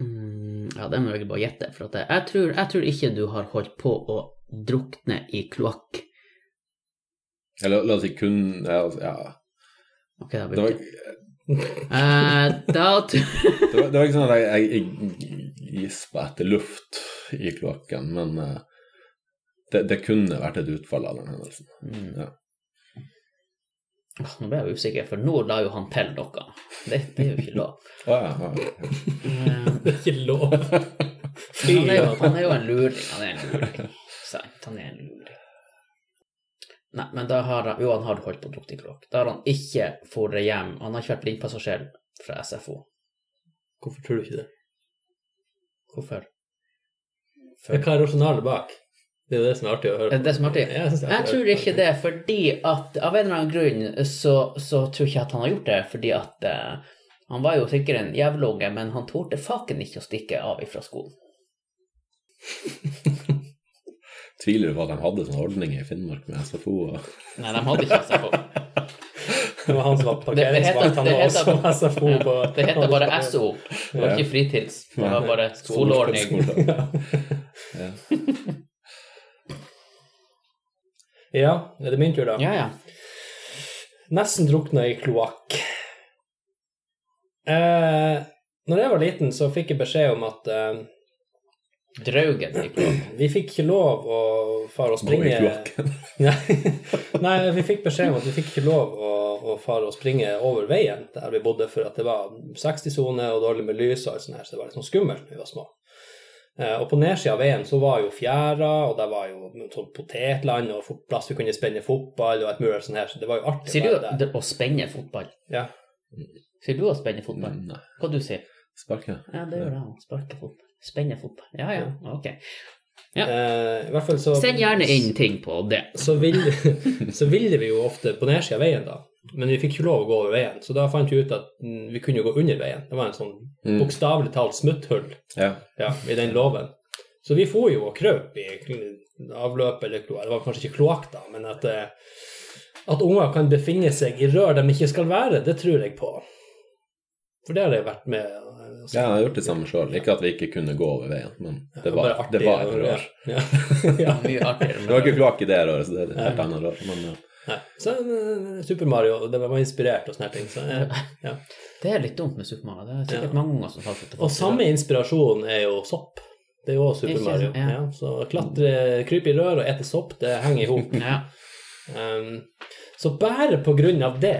Mm, ja, det må jeg bare gjette. For at jeg, jeg, tror, jeg tror ikke du har holdt på å drukne i kloakk. Eller la oss si kun ja, ja. Ok, da Det, var, eh, Da det, var, det var ikke sånn at jeg, jeg, jeg gispa etter luft i kloakken, men eh, det, det kunne vært et utfall av den hendelsen. mm. Ja. Nå ble jeg usikker, for nå la jo han til noe. Det, det er jo ikke lov. Ja, ja. Eh, Det er ikke lov. Han, er jo, han er jo en luring. Han er en luring. Sant, han er en luring. Nei, men da har han Jo, han har holdt på å drukne i kloakk. Da har han ikke dratt hjem. Han har ikke vært blindpassasjer fra SFO. Hvorfor tror du ikke det? Hvorfor? Hva er rasjonalet bak? Det er det som er artig å høre. På. det det som er artig? Jeg er Jeg tror ikke det, fordi at av en eller annen grunn så, så tror jeg ikke at han har gjort det, fordi at uh, han var jo sikkert en jævlunge, men han torde faken ikke å stikke av ifra skolen. Tviler du på at de hadde sånne ordninger i Finnmark med SFO? Og... Nei, de hadde ikke SFO. Det var han som var parkeringsvakt. Han var også SFO på Det heter bare SO. Det var ikke fritids. Det var bare skoleordning. Ja. Ja, er det min tur, da? Ja, ja. Nesten drukna i kloakk. Eh, når jeg var liten, så fikk jeg beskjed om at eh, Draugen i kloakken. vi fikk ikke lov å fare og Gå i springe kloakken. Nei, nei, vi fikk beskjed om at vi fikk ikke lov å, å fare og springe over veien der vi bodde, for at det var 60-sone og dårlig med lys og alt sånt her, så det var litt sånn skummelt da vi var små. Eh, og på nedsida av veien så var jo fjæra, og der var jo sånn potetland og plass vi kunne spenne fotball og et mulig sånt her, så det var jo artig Sier du det- å spenne fotball? Ja. Sier du å spenne fotball? Nei, Hva du sier sparke. Ja, det gjør jeg òg. Sparke fotball. Spenne fotball. Ja, ja. Ok. Ja. Eh, I hvert fall så Send gjerne inn ting på det. så ville, så ville vi jo ofte på nedsida av veien, da. Men vi fikk ikke lov å gå over veien, så da fant vi ut at mm, vi kunne gå under veien. Det var en sånn Mm. bokstavelig talt smutthull Ja. ja, i den låven. Så vi for jo og krøp i avløpet, eller kloakk. Det var kanskje ikke kloakk, da, men at, eh, at unger kan befinne seg i rør de ikke skal være, det tror jeg på. For det har jeg vært med eh, Ja, jeg har gjort det samme sjøl. Ikke at vi ikke kunne gå over veien, men det var, artig det var et rør. Ja. ja. Mye artigere. Det var ikke kloakk i det røret, så det er et helt annet rør. Men ja. Nei. Så eh, Super Mario, det var inspirert og sånne ting. Så, eh, ja. Det er litt dumt med Super Mario. Det er sikkert Ja. mange unger som har fått det. Og samme inspirasjon er jo sopp. Det er jo også Super Mario. sant, ja. Så klatre, krype i rør og ete sopp, det henger i hop. Um, så bare på grunn av det,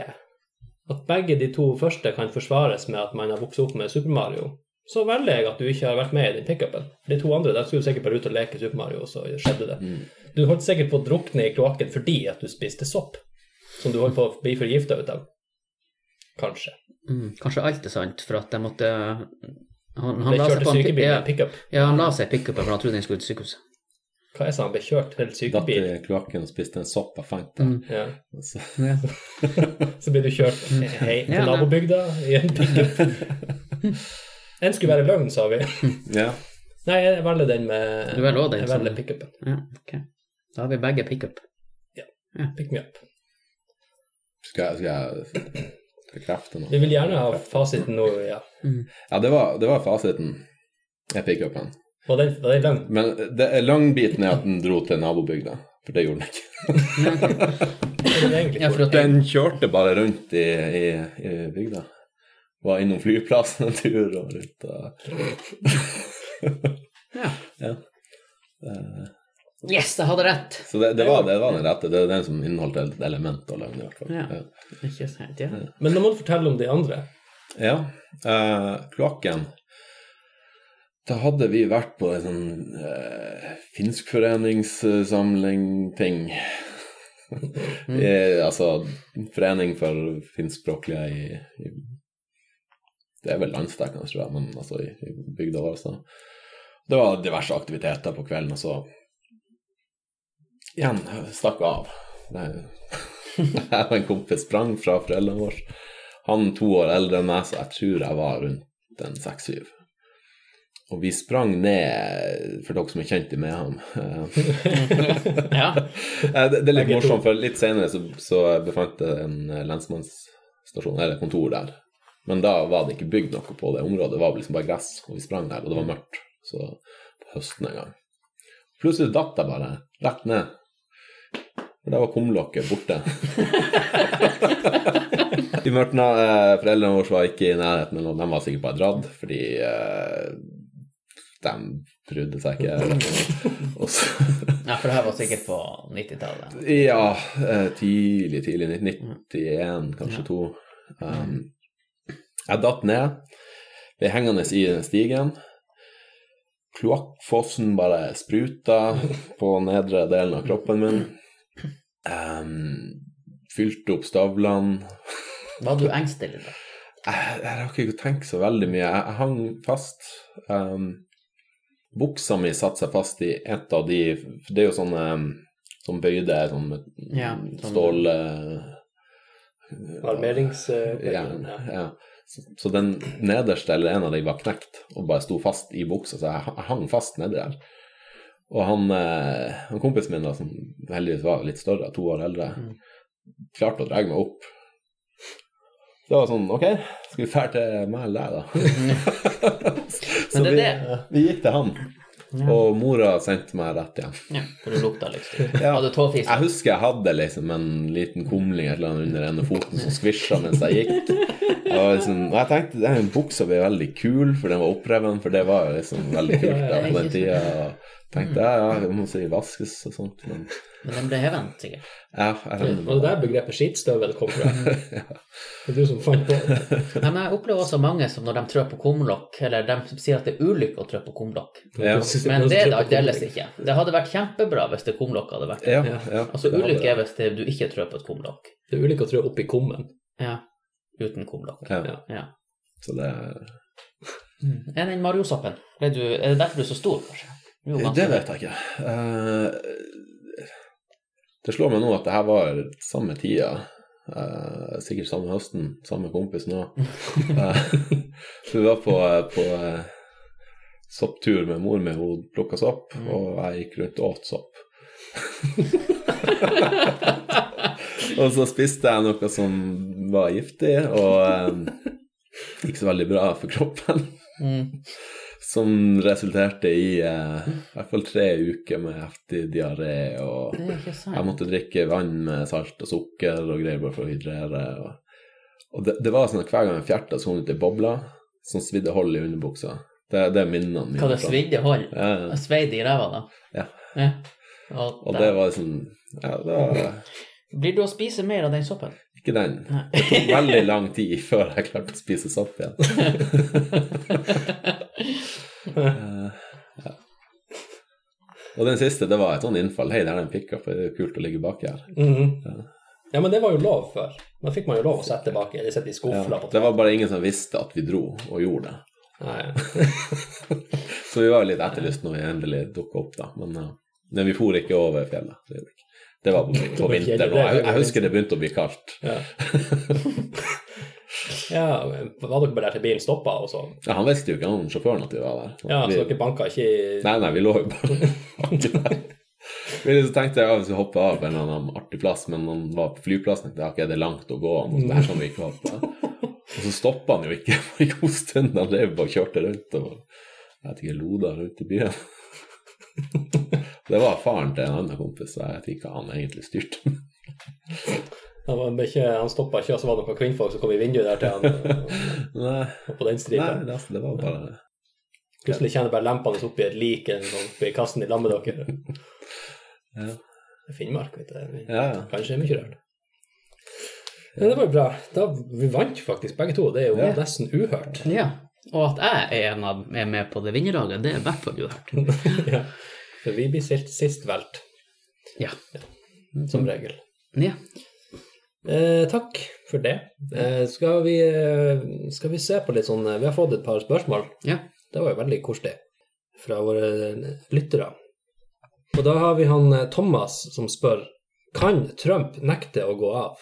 at begge de to første kan forsvares med at man har vokst opp med Super Mario, så velger jeg at du ikke har vært med i den pickupen. De to andre der skulle du sikkert bare ut og leke Super Mario, og så skjedde det. Mm. Du holdt sikkert på å drukne i kloakken fordi at du spiste sopp, som du holdt på å bli forgifta ut av. Kanskje. Mm, kanskje alt er sant, for at jeg måtte Han, han Ble la seg på en sykebil med pickup. ja, han la seg i pickupen, for han trodde han skulle til sykehuset. Hva er det han ble kjørt til Datt sykebil? i kloakken og spiste en sopp jeg fant der. Mm. Ja. Så, Ja. Så blir du kjørt hei til Ja, nabobygda i en pickup. En skulle være løgn, sa vi. ja. Nei, jeg velger den med Du velger også den Jeg som- velger pickupen. ja, ok. Da har vi begge pickup. Pick me up. Skal jeg, skal jeg bekrefte noe? Vi vil gjerne ha fasiten nå, ja. Ja, det var, det var fasiten. Jeg pickupen. Var den, var den løgn? Men det er langbiten er at den dro til nabobygda, for det gjorde den ikke. Ja, Den kjørte bare rundt i, i, i bygda. Var innom flyplassen en tur og litt og Ja. Ja. Uh, Yes, jeg hadde rett! Så det, det, var, det var den rette. Det er den som inneholdt et element av løgn, i hvert fall. Ja. Ja. Ikke sant, ja. Men nå må du fortelle om de andre. Ja, Uh, kloakken. Da hadde vi vært på en sånn eh, finskforeningssamling-ting. eh, altså forening for finskspråklige i, i Det er vel landsdekkende, tror jeg, men altså i, i bygda vår. Så. Det var diverse aktiviteter på kvelden, og så igjen stakk av. Jeg og en kompis sprang fra foreldrene våre. Han to år eldre enn meg, så jeg tror jeg var rundt en seks-syv. Og vi sprang ned, for dere som er kjent med ham eh, ja. Det, det er litt morsomt, for litt senere så, så befant det en lensmannsstasjon, eller kontor der. Men da var det ikke bygd noe på det området, det var liksom bare gress, og vi sprang der, og det var mørkt. Så på høsten en gang. Plutselig datt jeg bare rett ned. For da var kumlokket borte. I mørtna, eh, Foreldrene våre var ikke i nærheten, men de var sikkert bare dratt, fordi eh, de brydde seg ikke. Og så ja, for det her var sikkert på 90-tallet. ja, eh, tidlig, tidlig. 91, kanskje to. Um, jeg datt ned, ble hengende i den stigen. Kloakkfossen bare spruta på nedre delen av kroppen min. Um, fylte opp støvlene. Ah. Var du engstelig da? Jeg, jeg har ikke tenkt så veldig mye. Jeg, jeg hang fast. Um, buksa mi satte seg fast i et av de Det er jo sånne som bøyde sånn med Ja, sånn- stål uh, Armerings... Uh, ja. Ja. Så, den nederste, eller en av de, var knekt og bare sto fast i buksa, så jeg, hang fast nedi der. Og han, eh, han kompisen min, da, som heldigvis var litt større, to år eldre, klarte å dra meg opp. Så det var sånn OK, skal vi dra til meg eller deg, da? så Men det vi, det- vi gikk til han. Ja. Og mora sendte meg rett igjen. Ja, for du lukta liksom. Ja. Hadde tåfis. Jeg husker jeg hadde liksom en liten kumling eller annet under ene foten som skvisja mens jeg gikk. Var liksom, og jeg tenkte den buksa ble veldig kul, for den var oppreven, for det var liksom veldig kult da, på den tida. Tenkte jeg, ja, det må si vaskes og sånt, men Men den ble heven, sikkert. ja, jeg regner Og det der begrepet skitstøvel kom fra. Det er du som fant på det. Nei, men jeg opplever også mange som når de trør på kumlokk, eller de sier at det er ulykke å trø på kumlokk. Ja. Men det er det aldeles ikke. Det hadde vært kjempebra hvis det kumlokk hadde vært Ja, Ja. ja. Altså ulykke er hvis det, du ikke trør på et kumlokk. Det er ulykke å trå opp i kummen. Ja. Uten kumlokk. Ja, Ja. Ja. så det Er den mariosoppen? Er, du, er det derfor du er så stor, kanskje? Jo. Det vet jeg ikke. Uh, det slår meg nå at det her var samme tida. Uh, sikkert samme høsten, samme kompis nå. uh, vi var på, på eh, sopptur med mor mi, hun plukka sopp, Mm. og jeg gikk rundt og åt sopp. og så spiste jeg noe som var giftig, og eh, ikke så veldig bra for kroppen. Mm. Som resulterte i eh, i hvert fall tre uker med heftig diaré. Og jeg måtte drikke vann med salt og sukker og greier bare for å hydrere. Og, og det, det var sånn at hver gang jeg fjerta, så kom det ut ei boble som svidde hold i underbuksa. Det, det er minnene mine. Hva det svidde hold? Ja, Sveid i ræva, da? Ja. ja. Og, og det var liksom Ja, det var Blir du å spise mer av den soppen? Ikke den. Det tok veldig lang tid før jeg klarte å spise sopp igjen. uh, ja. Og den siste, det var et sånn innfall. Hei, det er en pickup, det er jo kult å ligge baki her. Mhm. Ja, men det var jo lov før. Da fikk man jo lov å sette baki, eller sette i Ja, det var bare ingen som visste at vi dro og gjorde det. Nei. Så vi var litt etterlyst når vi endelig dukka opp, da. Men, uh, men vi for ikke over fjellet. Det gjorde vi ikke. Det var på, på vinteren. Og jeg, jeg husker det begynte å bli kaldt. Ja. ja, var dere bare der til bilen stoppa, og så Ja, han visste jo ikke, han sjåføren, at vi var der. Ja, vi, så dere banka ikke i Nei, nei, vi lå jo bare der. Vi liksom tenkte ja, hvis vi skulle av på en eller annen artig plass, men han var på flyplassen. tenkte jeg, ok, det er langt å gå, og der kan vi ikke hoppe. Og så stoppa han jo ikke på en god stund. Han drev og kjørte rundt og jeg vet ikke, loda rundt i byen. Det var faren til en annen kompis, så jeg vet ikke hva han egentlig styrte. Han, var ikke, han stoppa ikke, og så var det noen kvinnfolk som kom i vinduet der til han. Nei, Og på den nei det, det var bare Plutselig kjenner bare lempene opp i et lik eller oppi kassen i lag med dere. Ja. Det Finnmark, vet du. Ja, ja. Kanskje mye rart. Men det var jo bra. Da, vi vant faktisk begge to. Det er jo Ja. nesten uhørt. Ja. Og at jeg er, en av, er med på det vinnerlaget, det er i hvert fall uhørt. ja. For vi blir stilt sist valgt, Ja. som regel. ja. Eh, takk for det. Eh, skal, vi, eh, skal vi se på litt sånn eh, Vi har fått et par spørsmål. Ja. Det var jo veldig koselig fra våre lyttere. Og da har vi han eh, Thomas som spør Kan Trump nekte å gå av?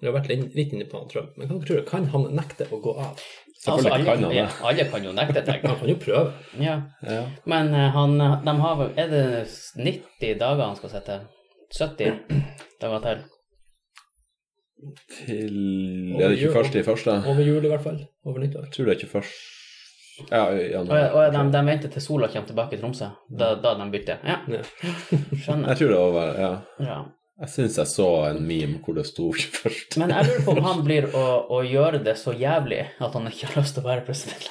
Vi har vært litt litt inne på han Trump, men hva tror du? Kan han nekte å gå av? Selvfølgelig alle, kan han det. ja, alle kan jo nekte ting. Han kan jo prøve. Ja. Ja. Men uh, han, de har vel Er det 90 dager han skal sitte? 70 dager til? Til Er det 21. i første? Over jul, i hvert fall. Over nyttår. Jeg tror det er 21. Ja, i Og, og de, de venter til sola kommer tilbake i Tromsø? Da, da de bytter? Ja, Ja. skjønner. Jeg tror det var over, ja. Jeg syns jeg så en meme hvor det sto 21. Men jeg lurer på om han blir å, å gjøre det så jævlig at han ikke har lyst til å være president.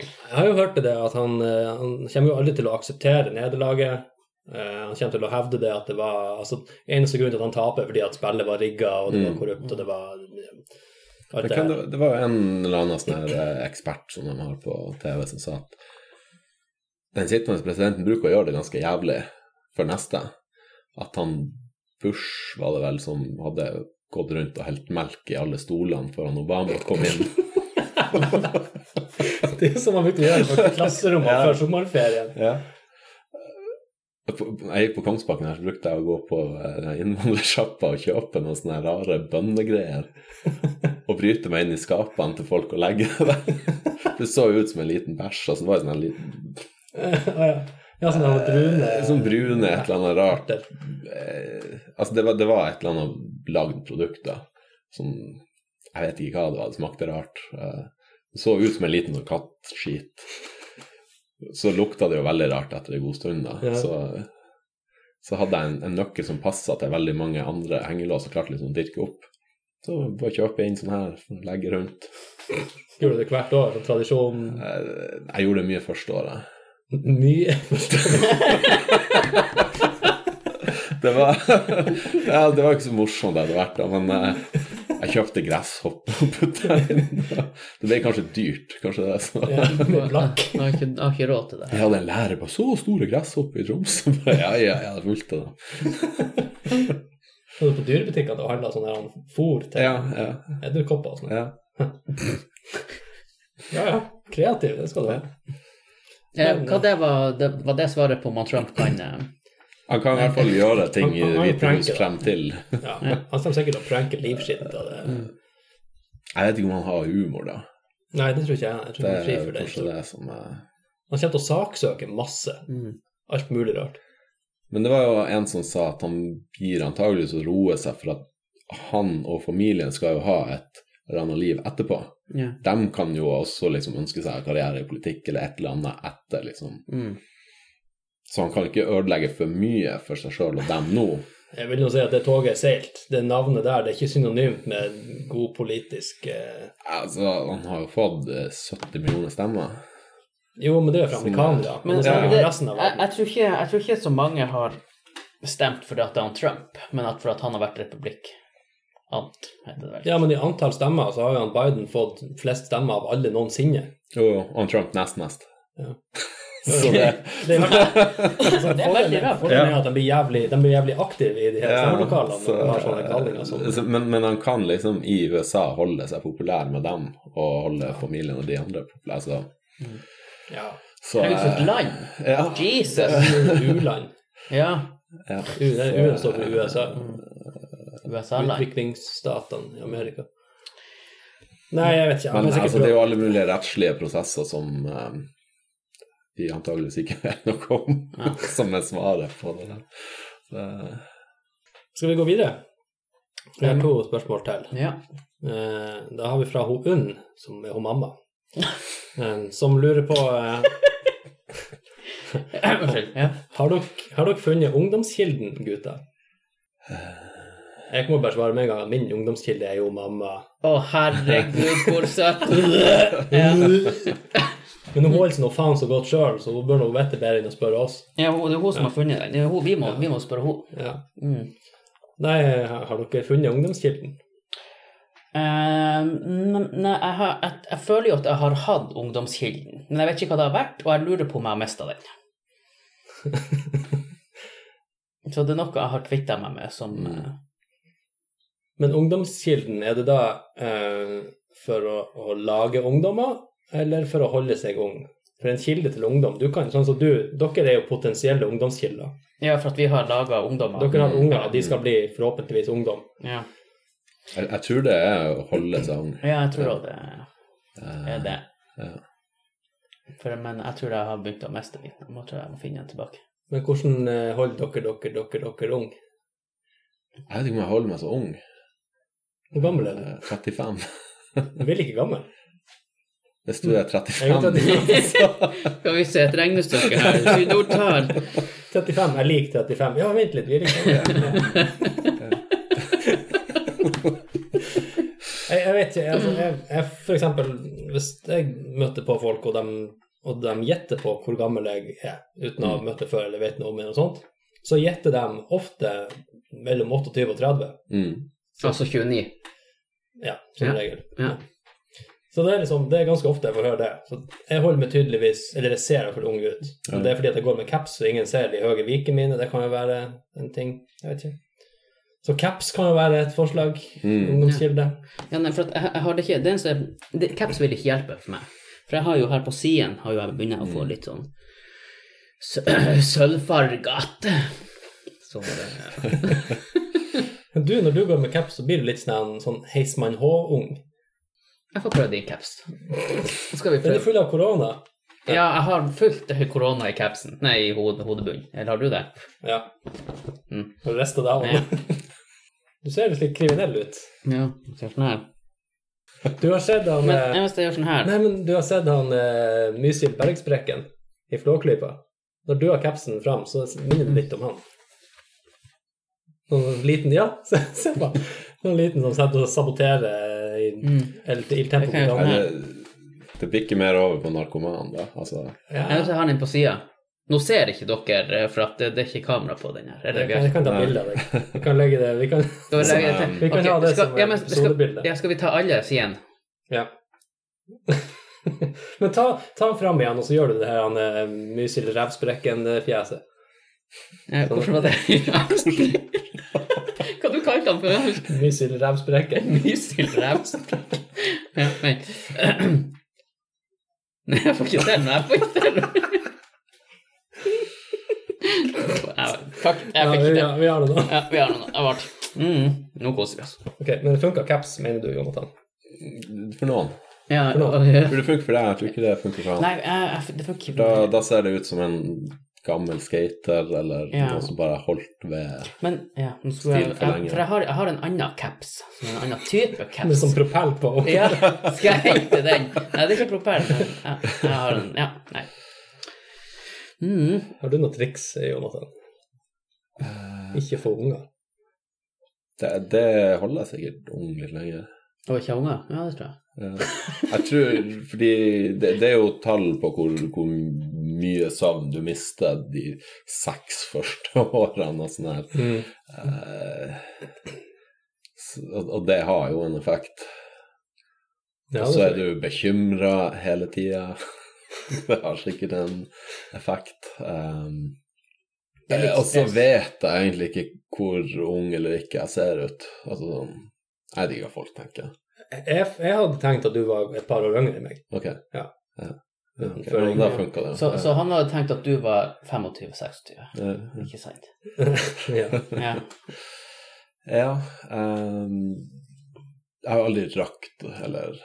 Jeg har jo hørt det at han, eh, han kommer jo aldri til å akseptere nederlaget. Eh, han kommer til å hevde det at det var altså, Eneste grunn til at han taper, fordi at spillet var rigga, og det var Mm. korrupt, og det var eh, Det, det kan, det, det var jo en eller annen sånn her ekspert som de har på TV, som sa at den sittende presidenten bruker å gjøre det ganske jævlig for neste. At han Bush var det vel som hadde gått rundt og helt melk i alle stolene foran Obama kom inn. Det er som han brukte å gjøre på klasserommet Ja. før sommerferien. Ja. Jeg gikk på Kongsbakken her, så brukte jeg å gå på eh, innvandrersjappa og kjøpe noen sånne rare bønnegreier. Og bryte meg inn i skapene til folk og legge det der. Det så ut som en liten bæsj. Altså det var en sånn liten ja. sånn brune sånn brune, et eller annet rart. Eh, altså det var, det var et eller annet lagd produkt da, som Jeg vet ikke hva det var, det smakte rart. Eh, det så ut som en liten sånn kattskit. så lukta det jo veldig rart etter en god stund. da. Ja. Så, så hadde jeg en, en nøkkel som passa til veldig mange andre hengelås, og klarte liksom å dirke opp. Så bare kjøpe inn sånn her, legge rundt. Gjorde du det hvert år? tradisjonen? tradisjon? Jeg, jeg gjorde det mye første året. Mye? Det var, ja, det var ikke så morsomt det hadde vært, da, men eh, jeg kjøpte gresshopp og putta inn. Det ble kanskje dyrt, kanskje det. Så. Ja, med blakk. Jeg har ikke, jeg har ikke råd til det. Jeg hadde en lærer på så store gresshopp i Troms. Ja, ja, jeg hadde fulgt det. da. Så du på dyrebutikken og handla sånn her fôr til Ja, ja, edderkopper og sånn? ja. Ja, ja. Kreativ, det skal du være. Eh, Hva det var, det var det svaret på om han Trump kan eh, Han kan i hvert fall gjøre ting i Han- han- han Hvite hus frem til Ja, Han kommer sikkert til å pranke livskitten av det. Jeg vet ikke om han har humor, da. Nei, det tror ikke jeg. Jeg tror Det han er fri for det. kanskje det som er Han kommer til å saksøke masse. mm. Alt mulig rart. Men det var jo en som sa at han gir antageligvis å roe seg for at han og familien skal jo ha et eller annet liv etterpå. Ja. De kan jo også liksom ønske seg karriere i politikk eller et eller annet etter, liksom. Mm. Så han kan ikke ødelegge for mye for seg sjøl og dem nå. Jeg vil nå si at det toget er seilt. Det navnet der det er ikke synonymt med god politisk eh... Altså, han har jo fått eh, 70 millioner stemmer. Jo, men det er fra amerikanere. Men Men det det, jo resten av jeg, verden. jeg, tror ikke, jeg tror ikke så mange har stemt fordi at det er han Trump, men at for at han har vært republikant, heter det vel. Ja, men i antall stemmer så har jo han Biden fått flest stemmer av alle noensinne. Jo, og Trump nest mest. Ja. Så det Det er, altså, Det er veldig bra. Fordelen er at de blir jævlig, de blir jævlig aktive i de her Ja, stemmelokalene så- sånne kallinger. Men, men han kan liksom i USA holde seg populær med dem, og holde familien og de andre populære. Så, ja. så Herregud, for et eh, land! ja. Jesus! U-land. Ja. ja. U, det er U står for USA. USA-land. Utviklingsstatene i Amerika. Nei, jeg vet ikke. Men altså, det er jo alle mulige rettslige prosesser som eh, de antageligvis ikke vet noe om, Ja. som er svaret på det. Så, Skal vi gå videre? Vi har to spørsmål til. Ja. Eh, Da har vi fra hun Unn, som er hun mamma, som lurer på eh, Unnskyld. Har dere, har dere funnet ungdomskilden, gutter? Jeg må bare svare med en gang at min ungdomskilde er jo mamma. Å, herregud, hvor søtt! Ja. Men hun holder seg nå faen så godt sjøl, så hun bør nå vite bedre enn å spørre oss. Ja, det er hun som har funnet den. Det er hun, vi, må, vi må spørre henne. Ja. Mm. Nei, har dere funnet ungdomskilden? Eh, nei, jeg, har, jeg, jeg føler jo at jeg har hatt ungdomskilden, men jeg vet ikke hva det har vært, og jeg lurer på om jeg har mista den. Så det er noe jeg har kvitta meg med som eh, Men ungdomskilden, er det da eh, for å, å lage ungdommer, eller for å holde seg ung? For en kilde til ungdom du kan, sånn som du, Dere er jo potensielle ungdomskilder. Ja, for at vi har laga ungdommer. Dere har unger, og de skal bli forhåpentligvis ungdom. Ja. jeg, jeg tror det er å holde seg ung. ja, jeg tror òg det Eh, er det. ja. For, men jeg tror jeg har begynt å miste litt. Jeg må, tror jeg må finne den tilbake. Men hvordan eh, holder dere dere, dere, dere ung? Jeg vet ikke om jeg holder meg så ung. Hvor gammel er du? Eh, 35. Du er ikke gammel? Hvis du er Jeg er 35, 35. så Skal vi se et regnestykke her. Sydordtall. 35, jeg liker 35. Ja, vent litt, vi er ikke jeg, jeg vet ikke, altså, jeg, jeg, for eksempel, hvis jeg møter på folk, og de, og de gjetter på hvor gammel jeg er, uten å ha møtt det før eller vet noe om det, så gjetter de ofte mellom 28 og 30. mm. Altså 29. Ja, som Ja. regel. Ja. Så det er liksom, det er ganske ofte jeg får høre det. Så jeg holder meg tydeligvis, eller jeg ser iallfall ung ut. Og det er fordi at jeg går med caps, så ingen ser de høye vikene mine. Det kan jo være en ting. Jeg vet ikke. Så caps kan jo være et forslag. Mm. Ungdomskilde. Ja, nei, for at jeg, jeg har det ikke det eneste, det, Caps vil ikke hjelpe for meg. For jeg har jo her på siden har jo jeg begynt å få litt sånn sø- sølvfargete. Sånn, det, Men du, når du går med caps, så blir du litt sånn, sånn Heismann H-ung. jeg får prøve din caps. Nå skal vi Den er du full av korona. Ja, jeg har fullt korona i capsen. Nei, i hode, hodebunnen. Eller har du det? Ja. Mm. Og resten av Ja. Du ser litt kriminell ut. Ja, ser sånn her. Du har sett han Men eh, jeg jeg gjør sånn her Nei, men du har sett han uh, Mysil Bergsprekken i Flåklypa. Når du har capsen fram, så minner det litt om han. Sånn liten Ja, se, se på han. Sånn liten som setter og saboterer i Mm. el- il tempo Det kan jeg bikker mer over på narkoman, da. Altså, Jeg Ja, har den på sida. Nå ser ikke dere, for at det, det er ikke kamera på den her. Er det jeg kan, jeg kan ta bilde av deg. Vi kan legge det Vi kan vi, til? Vi kan okay, ha det skal, som ja, men, skal, ja, skal vi ta alle sidene? Ja. Men ta, ta den fram igjen, og så gjør du det her han, eh, Mysil Rævsprekken-fjeset. Ja, Hvorfor var det du kalte han for? Jeg Revsprekken. Mysil. Ja, nei. Nei, jeg får ikke til. Jeg får ikke til Fuck, jeg Ja, fikk vi, ikke ja, vi har det nå. Ja, vi har. Det ble mm, Nå koser vi oss. Ok, Men det funka caps, mener du, Jonathan? for noen. Ja, For noen. For det funker for deg, jeg tror ikke det funker for han. Nei, jeg, jeg, det funker Da, ikke. da ser det ut som en gammel skater, eller Ja. noen som bare holdt ved Men ja, nå skulle jeg, for jeg, for jeg har, jeg har en annen caps. En annen type Med caps. sånn propell på? Ja, skal jeg hente den? Nei, det er ikke propell. men Ja, jeg har en Ja, nei. Mm. Har du noe triks, Jonathan? Ikke få unger? det, det holder sikkert ung litt lenger. Og ikke unger? Ja, det tror jeg. Ja. Jeg tror Fordi det, det er jo tall på hvor, hvor mye søvn du mister de seks første årene og sånn her. Mm. Eh, og det har jo en effekt. Og så er du bekymra hele tida. Det har sikkert en effekt. Um, og så vet jeg egentlig ikke hvor ung eller ikke jeg ser ut. Altså sånn Jeg digger folk tenker. jeg, jeg hadde tenkt at du var et par år yngre enn meg. Ok. Ja. ja. Ja ok. For- Ja, da funka det. Så, så han hadde tenkt at du var 25-26, Ja. ikke sant? ja. Ja. Ja. um, jeg har aldri rakt eller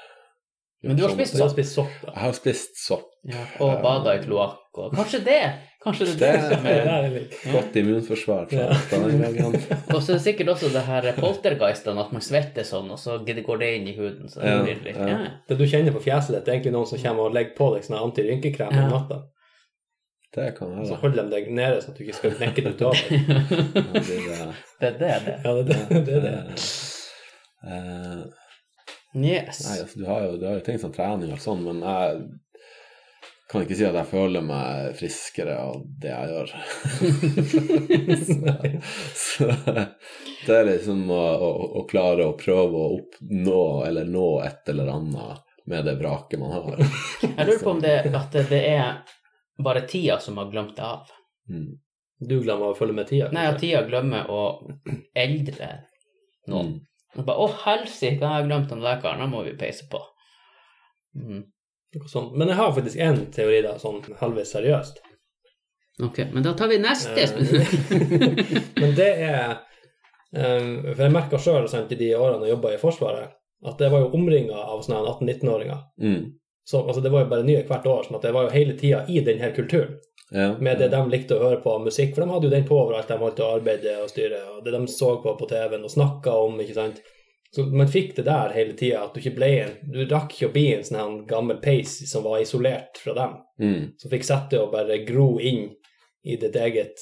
Men du har spist sopp? Jeg har spist sopp. Ja, og bada i kloakk og Kanskje det! Kanskje det er det er er Godt immunforsvar fra, Ja. Og så er det sikkert også det her poltergeistene, at man svetter sånn, og så går det inn i huden. Så det Ja, blir litt, ja. Det du kjenner på fjeset ditt, det er egentlig noen som kommer og legger på deg sånn antyrynkekrem Ja. om natta. Det kan være. Så holder de deg nede sånn at du ikke skal knekke det ut av deg. Det Det er det, det. Ja, det, det, det er det. eh, Yes. Nei, altså, du har jo, du har jo ting som trening og sånn, men jeg kan ikke si at jeg føler meg friskere av det jeg gjør. så, så det er liksom å, å, å klare å prøve å oppnå eller nå et eller annet med det vraket man har. Jeg lurer på om det, at det er bare tida som har glemt det av. Mm. Du glemmer å følge med tida. Nei, at tida glemmer å eldre noen. Mm. Bare, Å, helsike, jeg har glemt den lekeren, da må vi peise på. Mm. Men jeg har faktisk én teori, da, sånn halvveis seriøst. Ok, men da tar vi neste. Eh, Men det er eh, For jeg merka sjøl i de årene jeg jobba i Forsvaret, at det var jo omringa av sånne 18-19-åringer. Mm. Så altså, det var jo bare nye hvert år, sånn at det var jo hele tida i denne kulturen. Ja. Med det de likte å høre på av musikk, for de hadde jo den på overalt de holdt å arbeide og styre, og det de så på på TV-en og snakka om, ikke sant. Så man fikk det der hele tida, at du ikke ble en Du rakk ikke å bli en sånn gammel peis som var isolert fra dem, Mm. som fikk sette og bare gro inn i ditt eget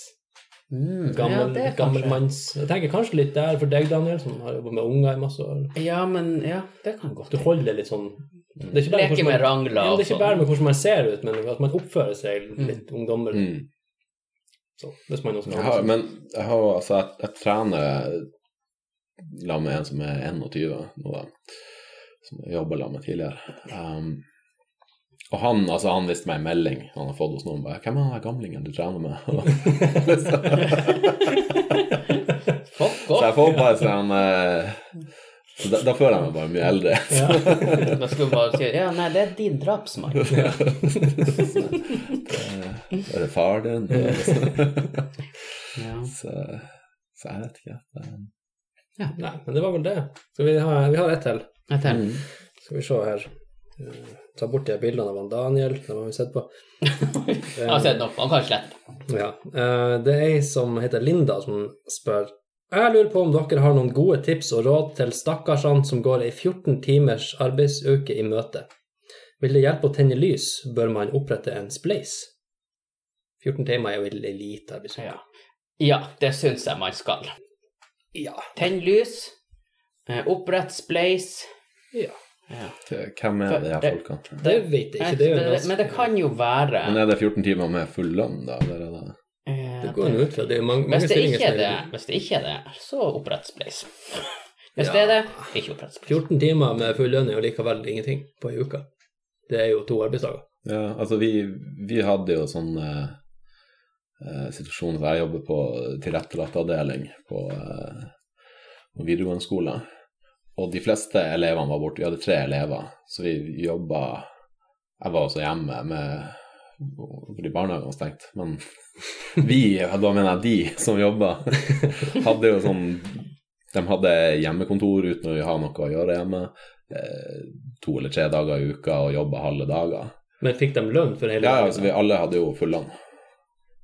Mm, ja, gammel, gammelmanns Jeg tenker kanskje litt der for deg, Daniel, som har jobba med unger i masse år. Ja, men ja, det kan godt Du holder litt sånn det er ikke bare Leke med man- rangler Ja, og det er ikke sånn. bare med hvordan man ser ut, men at man oppfører seg litt ungdommelig. Mm. Så, hvis man også Jeg har, men jeg har altså Jeg, jeg trener sammen med en som er 21 nå, som jeg jobba sammen med tidligere. Um, og han, altså, han viste meg en melding han har fått hos noen. bare, 'Hvem er den gamlingen du trener med?' Så jeg får bare sånn så da, da føler jeg meg bare mye eldre. Da skulle du bare si ja, nei, det er din drapsmann. Eh, er det far din? Ja. så, så jeg vet ikke. Um, Nei, men det var vel det. Så vi har, vi har ett til. Et til. mm. Skal vi se her. Eh, Ta bort de bildene av han Daniel. Dem har vi sett på. Jeg har sett nok, han kan slette. Ja. eh, Det er ei som heter Linda, som spør Jeg lurer på om dere har noen gode tips og råd til stakkarsene som går ei 14 timers arbeidsuke i møte. Vil det hjelpe å tenne lys, bør man opprette en spleis. 14 timer er jo veldig lite arbeidsuke. Ja, ja det syns jeg man skal. Ja. Tenn lys, eh, opprett spleis. ja. Ja. Hvem er de her Det- folkene? Det vet jeg ikke. Det er jo men det kan jo være Men er det 14 timer med full lønn, da? Eller er det... eh, Det går jo ut fra det er mange, Hvis det ikke er det, hvis det ikke er det, så opprett spleis. Hvis Ja. det er det, ikke opprett spleis. 14 timer med full lønn er jo likevel ingenting på ei uke. Det er jo to arbeidsdager. Ja, altså vi, vi hadde jo sånn eh, eh, hvor jeg jobber på tilrettelagt avdeling på, eh, på videregående skole. Og de fleste elevene var borte. Vi hadde tre elever, så vi jobba Jeg var også hjemme med fordi barnehagen var stengt. Men vi, da mener jeg de som jobba, hadde jo sånn De hadde hjemmekontor uten å ha noe å gjøre hjemme. Eh, to eller tre dager i uka og jobba halve dager. Men fikk de lønn for hele Ja, dagen? altså vi alle hadde jo full lønn.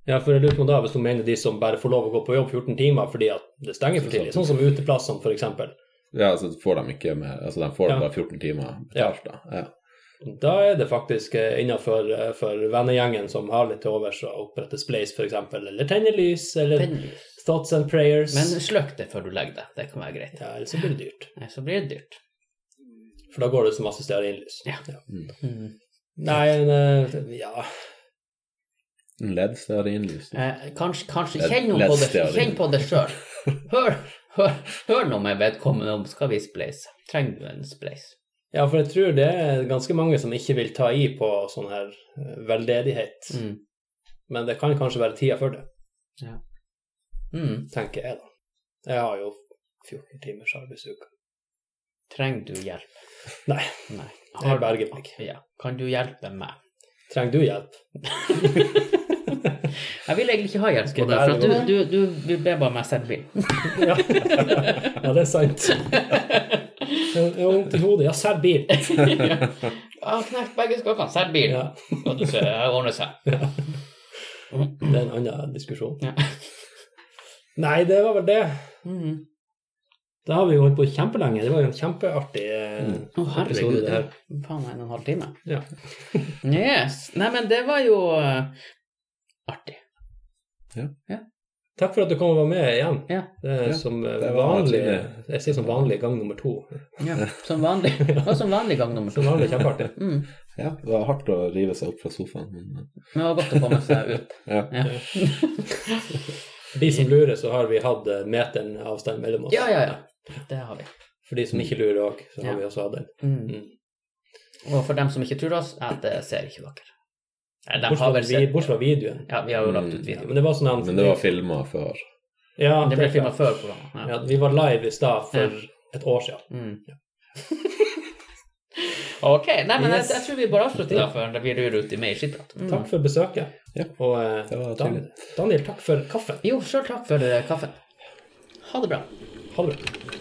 Ja, for jeg lurer på da, hvis du mener de som bare får lov å gå på jobb 14 timer fordi at det stenger for tidlig, sånn som uteplassene eksempel. Ja, så får de ikke med Altså de får Ja. bare 14 timer betalt, da. Ja. Da er det faktisk innafor for vennegjengen som har litt til overs å opprette Spleis eksempel, eller tenne lys, eller Tenn. Thoughts and Prayers. Men sløkk det før du legger det. Det kan være greit. Ja, eller så blir det dyrt. Nei, Så blir det dyrt. For da går det så masse stearinlys. Ja. Mm. Nei, en, eh, ja. Eh, kanskje, kanskje Kjenn noe på det, kjenn på det sjøl. Hør, hør, hør noe med vedkommende om skal vi spleise. Trenger du en spleis? Ja, for jeg tror det er ganske mange som ikke vil ta i på sånn her eh, veldedighet. Mm. Men det kan kanskje være tida for det, Mm. tenker jeg da. Jeg har jo 14 timers arbeidsuke. Trenger du hjelp? Nei, Nei. jeg berger meg. Ja. Kan du hjelpe meg? Trenger du hjelp? Jeg vil egentlig ikke ha hjelp på det, for du, du, du vil be bare meg sette bil. Ja. ja, det er sant. Jeg har vondt i hodet. Ja, selg bil. ja. Ah, knekt begge skokkene, sett bil. Ja, Og du ser, det ordner seg. det er en annen diskusjon. Ja. Nei, det var vel det. Mhm. Da har vi jo holdt på kjempelenge. Det var jo en kjempeartig mm. oh, herregud. det her. er faen meg en og en halv time. Ja. Yes. Nei, men det var jo eh, ja. Takk for at du kom og var med igjen. Ja. Det er Ja, som eh, det vanlig. Jeg sier som vanlig gang nummer to. ja. Som vanlig. og som vanlig gang nummer to. Som vanlig kjempeartig. Mm. Ja, det var hardt å rive seg opp fra sofaen, men Men det var godt å komme seg ut. ja. Ja, For de som lurer, så har vi hatt eh, meteren avstand mellom oss. ja, ja. ja. Det har vi. For de som ikke lurer òg, så har Ja. vi også hatt den. Mm. Mm. Og for dem som ikke tror oss, jeg det ser ikke dere. Nei, Bortsett fra vi- bortsett fra videoen. Ja, vi har jo lagt ut Mm. video. Men det var sånn at Men det var filma før. Ja, Det ble filma før programmet. Ja, Ja. vi var live i stad for Ja. et år siden. Mm. ok, nei, men Yes. jeg, jeg tror vi bare avslutter da før vi rur ut i mer skittprat. Mm. Takk for besøket. Ja, Og eh, Dan- Daniel, takk for kaffen. Jo, sjøl takk for eh, kaffen. Ha det bra. Ha det bra.